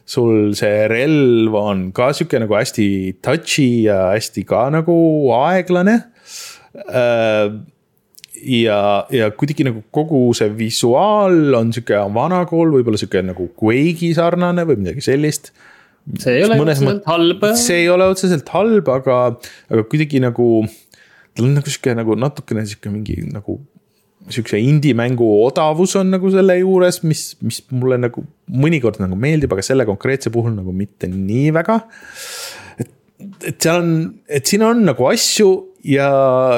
sul see relv on ka sihuke nagu hästi touchy ja hästi ka nagu aeglane. Äh, ja, ja kuidagi nagu kogu see visuaal on sihuke vanakool, võib-olla sihuke nagu Quake'i sarnane või midagi sellist see ei ole otseselt halb. see ei ole otseselt halb, aga, aga kuidagi nagu. tal on nagu sihuke nagu natukene sihuke mingi nagu sihukese indie-mängu odavus on nagu selle juures, mis, mis mulle nagu mõnikord nagu meeldib, aga selle konkreetse puhul nagu mitte nii väga. et, et seal on, et siin on nagu asju ja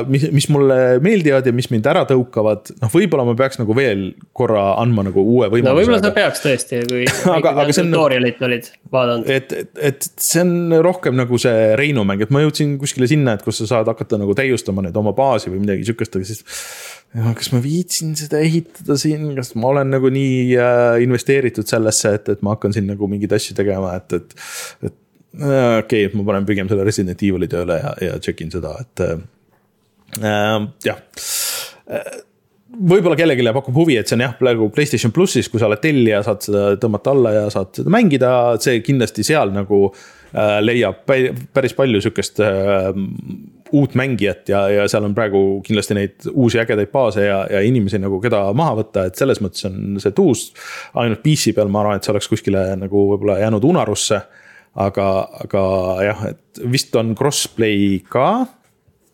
mis, mis mulle meeldivad ja mis mind ära tõukavad, noh, võib-olla ma peaks nagu veel korra andma nagu uue võimaluse. no võib-olla sa peaks tõesti, kui aga, aga see on. tutorial'it olid vaadanud. et, et, et see on rohkem nagu see Reinu mäng, et ma jõudsin kuskile sinna, et kus sa saad hakata nagu täiustama nüüd oma baasi või midagi sihukest, aga siis kas ma viitsin seda ehitada siin, kas ma olen nagu nii äh, investeeritud sellesse, et, et ma hakkan siin nagu mingeid asju tegema, et, et. et okei okay,, ma panen pigem selle Resident Evil'i tööle ja, ja check in seda, et äh, äh jah äh, võib-olla kellelegi pakub huvi, et see on jah, praegu Playstation plussis, kui sa oled tellija, saad seda tõmmata alla ja saad seda mängida, see kindlasti seal nagu äh, leiab päris palju sihukest äh, uut mängijat ja, ja seal on praegu kindlasti neid uusi ägedaid baase ja, ja inimesi nagu, keda maha võtta, et selles mõttes on see tuus. ainult PC peal, ma arvan, et see oleks kuskile nagu võib-olla jäänud unarusse. Aga, aga jah, et vist on crossplay ka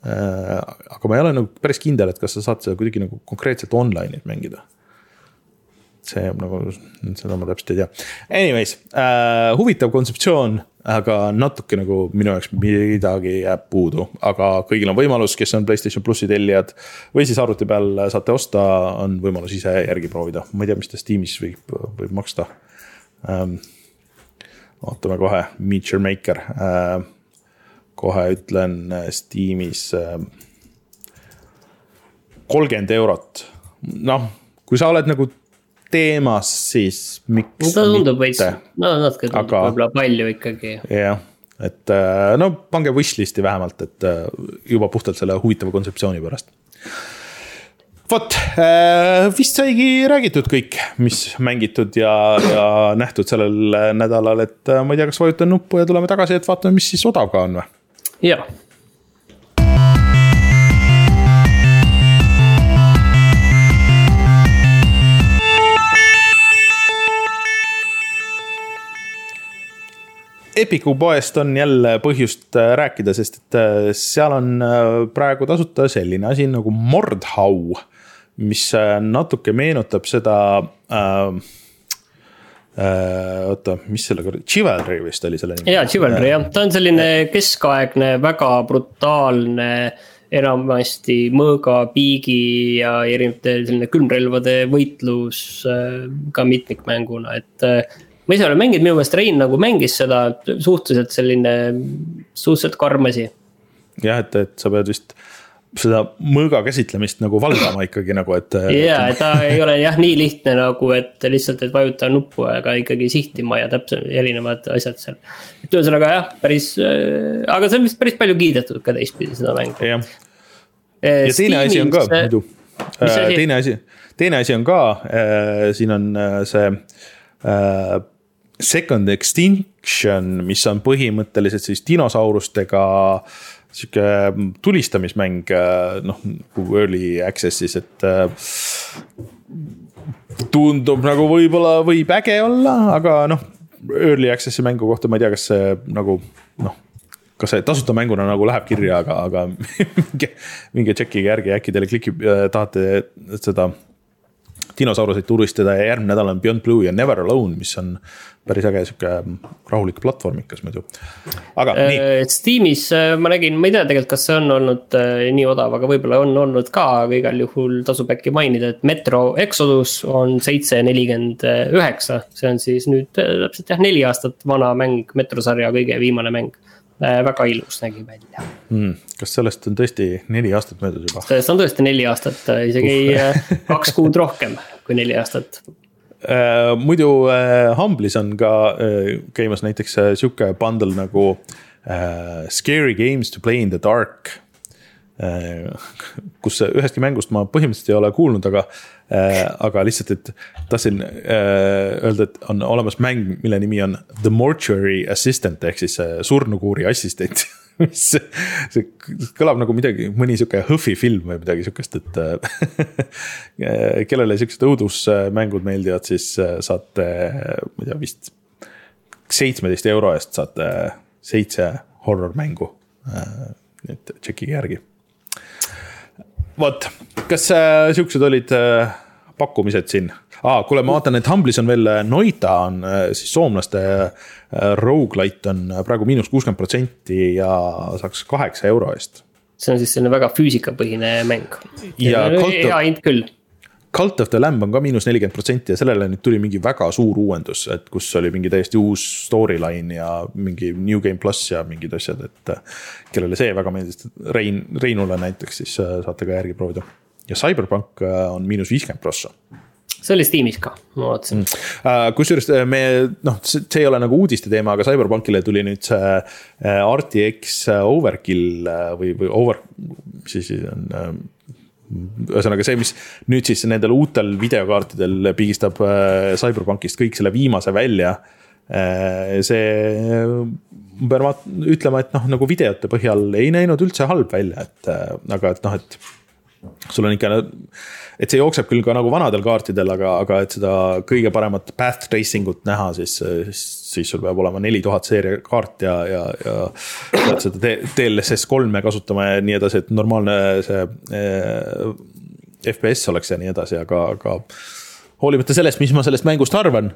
äh,. aga ma ei ole nagu päris kindel, et kas sa saad seda kuidagi nagu konkreetselt online'is mängida see nagu, seda ma täpselt ei tea. Anyways äh,, huvitav kontseptsioon aga natuke nagu minu jaoks midagi jääb puudu, aga kõigil on võimalus, kes on Playstation plussi tellijad. või siis arvuti peal saate osta, on võimalus ise järgi proovida, ma ei tea, mis ta Steamis võib, võib maksta ähm,. Ootame kohe, Meet Your Maker äh,. kohe ütlen äh, Steamis äh, kolmkümmend eurot, noh, kui sa oled nagu teemas, siis miks no, tundub veits, no natuke tundub aga... võib-olla palju ikkagi. jah, et no pange wishlist'i vähemalt, et juba puhtalt selle huvitava kontseptsiooni pärast. Vot, äh, vist saigi räägitud kõik, mis mängitud ja, ja nähtud sellel nädalal, et ma ei tea, kas vajutan nuppu ja tuleme tagasi, et vaatame, mis siis odav ka on või? jaa Epiku poest on jälle põhjust äh, rääkida, sest et äh, seal on äh, praegu tasuta selline asi nagu Mordhau. Mis natuke meenutab seda äh,. oota, mis selle kuradi, Chivalry vist oli selle nimi. jaa, Chivalry jah, ta on selline keskaegne, väga brutaalne enamasti mõõga, piigi ja erinevate selline külmrelvade võitlus ka mitmikmänguna, et ma ise olen mänginud, minu meelest Rein nagu mängis seda suhteliselt selline, suhteliselt karm asi. jah, et, et sa pead vist seda mõõga käsitlemist nagu valdama ikkagi nagu, et. ja, et ta ei ole jah nii lihtne nagu, et lihtsalt, et vajuta nuppu, aga ikkagi sihtima ja täpselt erinevad asjad seal. et ühesõnaga jah, päris, äh, aga see on vist päris palju kiidetud ka teistpidi seda mängu. jah, äh, ja teine asi on ka muidu, äh, teine asi, teine asi on ka, siin on see Second Extinction, mis on põhimõtteliselt siis dinosaurustega sihuke tulistamismäng, noh nagu early access'is, et. tundub nagu võib-olla võib äge olla, aga noh, early access'i mängu kohta ma ei tea, kas see nagu noh kas see tasuta mänguna nagu läheb kirja, aga, aga minge, minge tšekkige järgi, äkki teile klikib, tahate seda dinosauruseid tulistada ja järgmine nädal on Beyond Blue ja Never Alone, mis on päris äge sihuke rahulik platvormikas muidu. aga nii. Steamis ma nägin, ma ei tea tegelikult, kas see on olnud nii odav, aga võib-olla on olnud ka, aga igal juhul tasub äkki mainida, et Metro Exodus on seitse nelikümmend üheksa. see on siis nüüd täpselt jah, neli aastat vana mäng, Metro sarja kõige viimane mäng Äh, väga ilus nägi välja mm,. kas sellest on tõesti neli aastat möödas juba? sellest on tõesti neli aastat, äh, isegi uh. kaks kuud rohkem kui neli aastat muidu Humble'is on ka käimas näiteks sihuke bundle nagu Scary games to play in the dark kus ühestki mängust ma põhimõtteliselt ei ole kuulnud, aga, aga lihtsalt, et tahtsin öelda, et on olemas mäng, mille nimi on The Mortuary Assistant ehk siis surnukuuri assistent mis, see kõlab nagu midagi, mõni sihuke HÖFFi film või midagi sihukest, et kellele siuksed õudusmängud meeldivad, siis saate, ma ei tea, vist seitsmeteist euro eest saate seitse horror mängu. nii et tšekkige järgi vot, kas äh, siuksed olid äh, pakkumised siin ah,? kuule, ma vaatan, et Humble'is on veel äh, Noita on äh, siis soomlaste äh, rogu-lite on praegu miinus kuuskümmend protsenti ja saaks kaheksa euro eest. see on siis selline väga füüsikapõhine mäng. hea hind küll Cult of the Lamb on ka miinus nelikümmend protsenti ja sellele nüüd tuli mingi väga suur uuendus, et kus oli mingi täiesti uus storyline ja mingi New Game pluss ja mingid asjad, et. kellele see väga meeldis, Rein, Reinule näiteks, siis äh, saate ka järgi proovida. ja Cyberpunk äh, on miinus viiskümmend prossa see oli Steamis ka, ma vaatasin mm.. Kusjuures me noh, see ei ole nagu uudiste teema, aga CyberPunkile tuli nüüd see RTX overkill või, või over, mis siis on ühesõnaga see, mis nüüd siis nendel uutel videokaartidel pigistab äh, CyberPunkist kõik selle viimase välja. Äh, see, ma pean ütlema, et noh, nagu videote põhjal ei näinud üldse halb välja, et äh, aga et noh, et sul on ikka, et see jookseb küll ka nagu vanadel kaartidel, aga, aga et seda kõige paremat path tracing ut näha, siis, siis, siis sul peab olema neli tuhat seeria kaart ja, ja, ja. pead seda DLSS kolme kasutama ja nii edasi, et normaalne see eh, FPS oleks ja nii edasi, aga, aga. hoolimata sellest, mis ma sellest mängust arvan,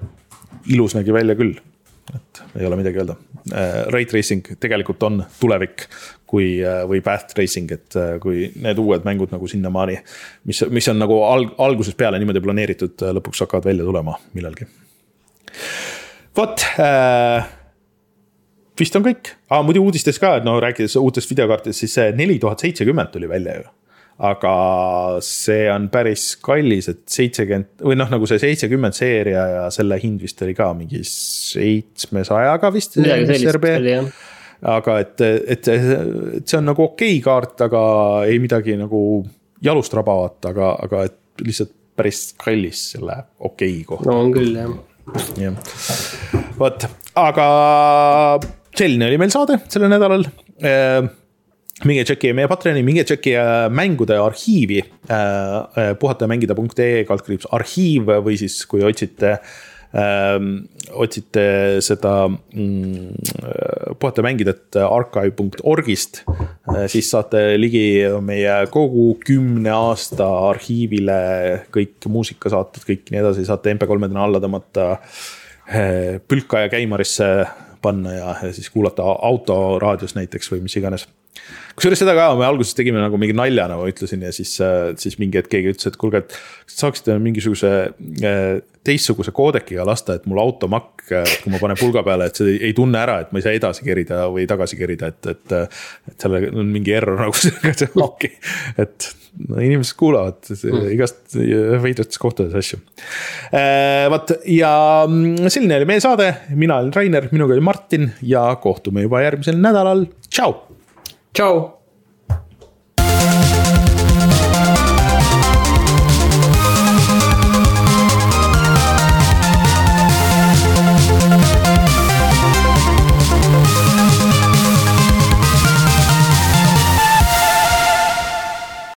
ilus nägi välja küll et ei ole midagi öelda. Äh, Ray tracing tegelikult on tulevik, kui, äh, või path tracing, et äh, kui need uued mängud nagu sinnamaani. mis, mis on nagu alg-, algusest peale niimoodi planeeritud, lõpuks hakkavad välja tulema millalgi. vot äh, vist on kõik ah,, muidu uudistes ka, no rääkides uutest videokaartidest, siis see neli tuhat seitsekümmend tuli välja ju aga see on päris kallis, et seitsekümmend või noh, nagu see seitsekümmend seeria ja selle hind vist oli ka mingi seitsmesajaga vist. aga et, et, et see on nagu okei okay kaart, aga ei midagi nagu jalust rabavat, aga, aga et lihtsalt päris kallis selle okei okay kohta. no on küll jah. jah, vot, aga selline oli meil saade sellel nädalal minge tšekkige meie Patreoni, minge tšekkige mängude arhiivi äh,. äh puhatajamängida.ee kaldkriips arhiiv või siis, kui otsite äh,, otsite seda mm, puhatajamängijat archive.orgist äh,. siis saate ligi meie kogu kümne aasta arhiivile, kõik muusikasaated, kõik nii edasi, saate MP3-dena alla tõmmata äh,. pülka ja käimarisse panna ja, ja siis kuulata autoraadios näiteks või mis iganes kusjuures seda ka me alguses tegime nagu mingi nalja, nagu ma ütlesin ja siis, äh, siis mingi hetk keegi ütles, et kuulge, et. kas saaksite mingisuguse äh, teistsuguse koodekiga lasta, et mul automakk, äh, kui ma panen pulga peale, et see ei, ei tunne ära, et ma ei saa edasi kerida või tagasi kerida, et, et. et seal on mingi error nagu sellega, okei, et no inimesed kuulavad mm. igast veidrates kohtades asju. vot ja mm, selline oli meie saade, mina olen Rainer, minuga oli Martin ja kohtume juba järgmisel nädalal, tšau. Ciao!